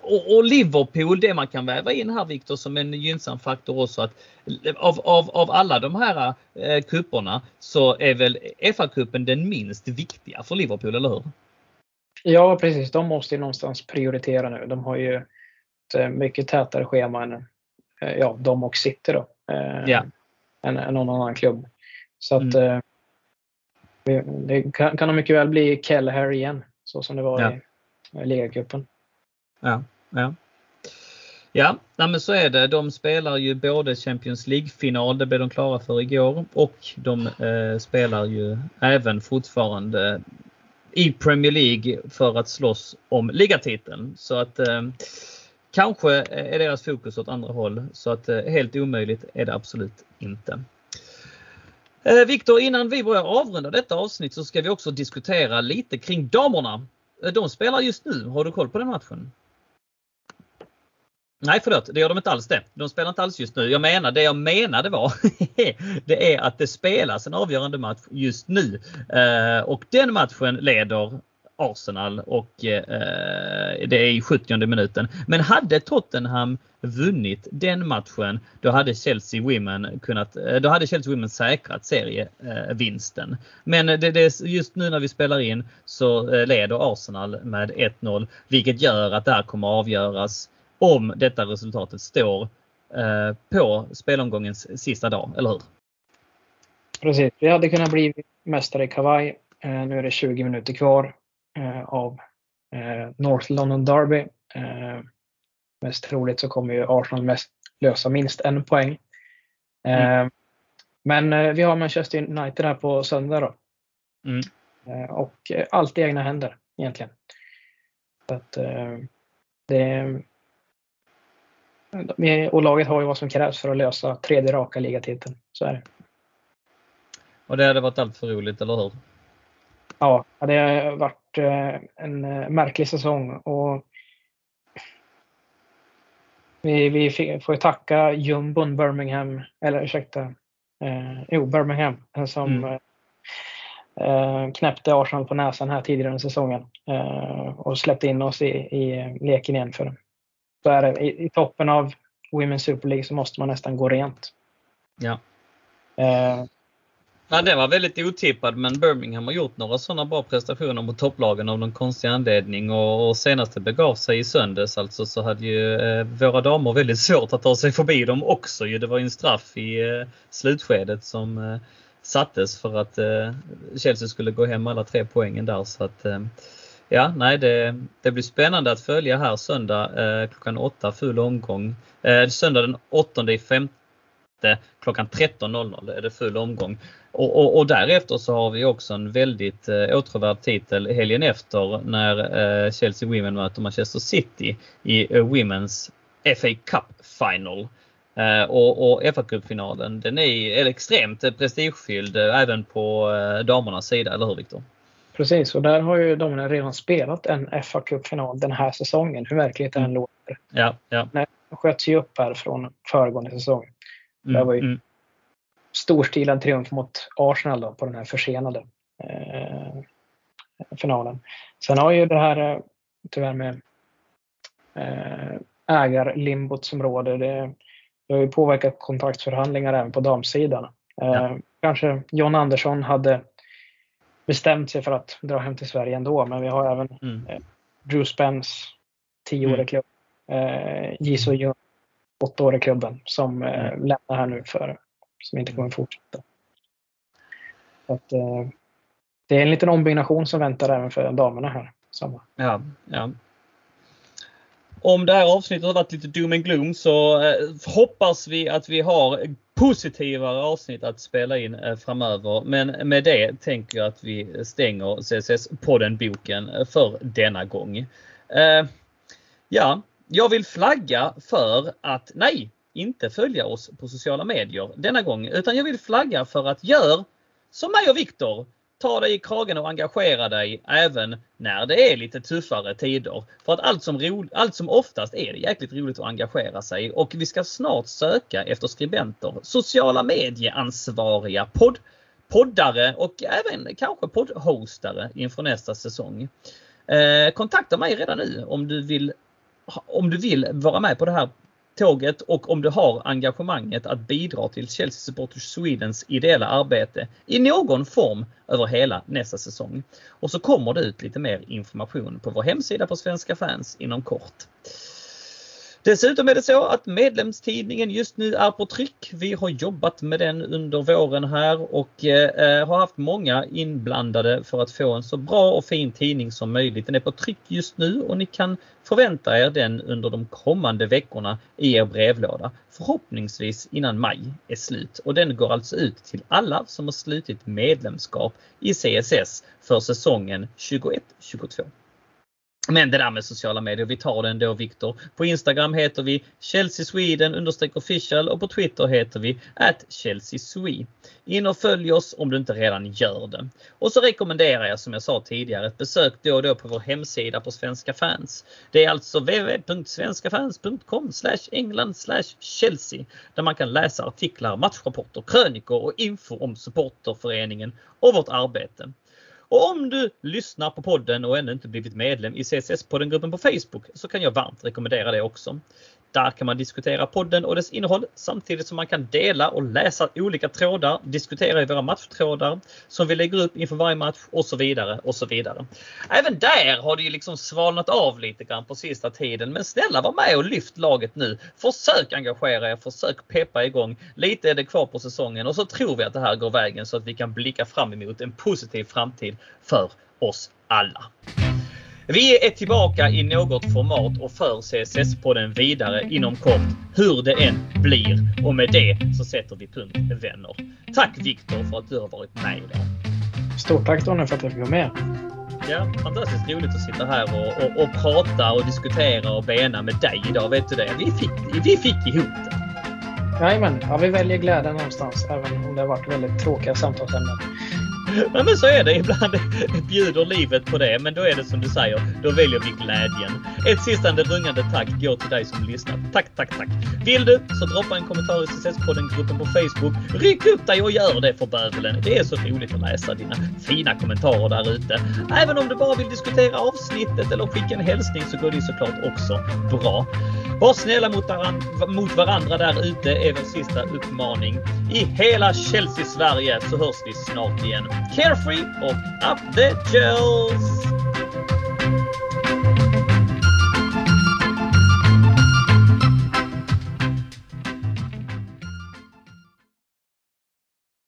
Och, och, Liverpool, det man kan väva in här Viktor som en gynnsam faktor också att av, av, av alla de här eh, kupperna så är väl FA-cupen den minst viktiga för Liverpool, eller hur? Ja precis, de måste ju någonstans prioritera nu. De har ju ett eh, mycket tätare schema än eh, ja, de och City då. Eh, ja. än, än någon annan klubb. Så att mm. Eh, det kan, kan mycket väl bli Kelleher igen, så som det var ja. i ligacupen. Ja, ja. Ja, men så är det. De spelar ju både Champions League-final, det blev de klara för igår, och de eh, spelar ju även fortfarande i Premier League för att slåss om ligatiteln. Så att eh, kanske är deras fokus åt andra håll. Så att eh, helt omöjligt är det absolut inte. Eh, Viktor, innan vi börjar avrunda detta avsnitt så ska vi också diskutera lite kring damerna. Eh, de spelar just nu. Har du koll på den matchen? Nej förlåt, det gör de inte alls det. De spelar inte alls just nu. Jag menar, det jag menade var det är att det spelas en avgörande match just nu. Eh, och den matchen leder Arsenal och eh, det är i 70 minuten. Men hade Tottenham vunnit den matchen, då hade Chelsea Women kunnat, eh, då hade Chelsea Women säkrat serievinsten. Eh, Men det, det, just nu när vi spelar in så eh, leder Arsenal med 1-0, vilket gör att det här kommer avgöras om detta resultatet står eh, på spelomgångens sista dag, eller hur? Precis, vi hade kunnat bli mästare i kavaj. Nu är det 20 minuter kvar. Eh, av eh, North London Derby. Eh, mest troligt så kommer ju Arsenal mest lösa minst en poäng. Mm. Men vi har Manchester United här på söndag då. Mm. Och allt i egna händer egentligen. Så att, det, och laget har ju vad som krävs för att lösa tredje raka ligatiteln. Så är det. Och det hade varit allt för roligt, eller hur? Ja, det har varit eh, en eh, märklig säsong och vi, vi får tacka jumbon Birmingham, eller ursäkta, eh, jo Birmingham som mm. eh, knäppte Arsenal på näsan här tidigare under säsongen eh, och släppte in oss i, i leken igen. För så är det. I, I, toppen av Women's Super League så måste man nästan gå rent. Ja. Eh, Ja, det var väldigt otippad men Birmingham har gjort några sådana bra prestationer mot topplagen av någon konstig anledning och, och senast det begav sig i söndags alltså så hade ju eh, våra damer väldigt svårt att ta sig förbi dem också ju. Det var ju en straff i eh, slutskedet som eh, sattes för att eh, Chelsea skulle gå hem alla tre poängen där så att eh, Ja, nej det, det blir spännande att följa här söndag eh, klockan 8 full omgång. Eh, söndag den 8 i femte klockan 13.00 är det full omgång. Och, och, och, därefter så har vi också en väldigt eh, åtråvärd titel helgen efter när eh, Chelsea Women möter Manchester City i eh, Women's FA Cup Final. Eh, och, och fa Cup-finalen den är, är extremt prestigefylld eh, även på eh, damernas sida, eller hur Viktor? Precis, och där har ju damerna redan spelat en fa Cup-final den här säsongen, hur märkligt det än låter. Ja, ja. Den sköts ju upp här från föregående säsong. Mm, det var ju mm. storstilad triumf mot Arsenal då, på den här försenade eh, finalen. Sen har ju det här eh, tyvärr med eh, ägarlimbot som råder, det, det har ju påverkat kontraktsförhandlingar även på damsidan. Eh, ja. Kanske John Andersson hade bestämt sig för att dra hem till Sverige ändå, men vi har även mm. eh, Drew Spence, 10 år i klubben, eh, Jisoo Jung, 8 år i klubben, som eh, mm. lämnar här nu för som inte kommer fortsätta. Så att, eh, det är en liten ombyggnation som väntar även för damerna här. Samma. Ja, ja. Om det här avsnittet har varit lite doom and gloom så eh, hoppas vi att vi har positivare avsnitt att spela in eh, framöver. Men med det tänker jag att vi stänger CSS-podden-boken för denna gång. Eh, ja, jag vill flagga för att nej, inte följa oss på sociala medier denna gång, utan jag vill flagga för att gör som mig och Viktor. Ta dig i kragen och engagera dig även när det är lite tuffare tider. För att allt som, ro, allt som oftast är det jäkligt roligt att engagera sig och vi ska snart söka efter skribenter, sociala medieansvariga, podd, poddare och även kanske poddhostare inför nästa säsong. Eh, kontakta mig redan nu om du vill om du vill vara med på det här tåget och om du har engagemanget att bidra till Chelsea Supporters Swedens ideella arbete i någon form över hela nästa säsong. Och så kommer det ut lite mer information på vår hemsida på Svenska fans inom kort. Dessutom är det så att medlemstidningen just nu är på tryck. Vi har jobbat med den under våren här och eh, har haft många inblandade för att få en så bra och fin tidning som möjligt. Den är på tryck just nu och ni kan förvänta er den under de kommande veckorna i er brevlåda. Förhoppningsvis innan maj är slut och den går alltså ut till alla som har slutit medlemskap i CSS för säsongen 21-22. Men det där med sociala medier, vi tar den då Viktor. På Instagram heter vi Chelsea Sweden understreck official och på Twitter heter vi at Chelsea Swe. In och följ oss om du inte redan gör det. Och så rekommenderar jag som jag sa tidigare ett besök då och då på vår hemsida på Svenska fans. Det är alltså www.svenskafans.com England Chelsea där man kan läsa artiklar, matchrapporter, krönikor och info om supporterföreningen och vårt arbete. Och om du lyssnar på podden och ännu inte blivit medlem i CSS-poddengruppen på Facebook så kan jag varmt rekommendera det också. Där kan man diskutera podden och dess innehåll samtidigt som man kan dela och läsa olika trådar, diskutera i våra matchtrådar som vi lägger upp inför varje match och så vidare och så vidare. Även där har det ju liksom svalnat av lite grann på sista tiden. Men snälla var med och lyft laget nu. Försök engagera er, försök peppa igång. Lite är det kvar på säsongen och så tror vi att det här går vägen så att vi kan blicka fram emot en positiv framtid för oss alla. Vi är tillbaka i något format och för CSS-podden vidare inom kort, hur det än blir. Och med det så sätter vi punkt vänner. Tack Viktor för att du har varit med idag. Stort tack Donny för att jag fick vara med. Ja, fantastiskt roligt att sitta här och, och, och, prata och diskutera och bena med dig idag. Vet du det? Vi fick, vi fick ihop det. Jajamän, ja, vi väljer glädjen någonstans även om det har varit väldigt tråkiga samtalsämnen. Nej, men så är det. Ibland bjuder livet på det. Men då är det som du säger, då väljer vi glädjen. Ett sista rungande tack går till dig som lyssnat. Tack, tack, tack. Vill du så droppa en kommentar i CSS-podden-gruppen på Facebook. Ryck upp dig och gör det för bövelen. Det är så roligt att läsa dina fina kommentarer där ute. Även om du bara vill diskutera avsnittet eller skicka en hälsning så går det såklart också bra. Var snälla mot, varandra, mot varandra där ute är vår sista uppmaning. I hela Chelsea-Sverige så hörs vi snart igen. Carefree och up the gels!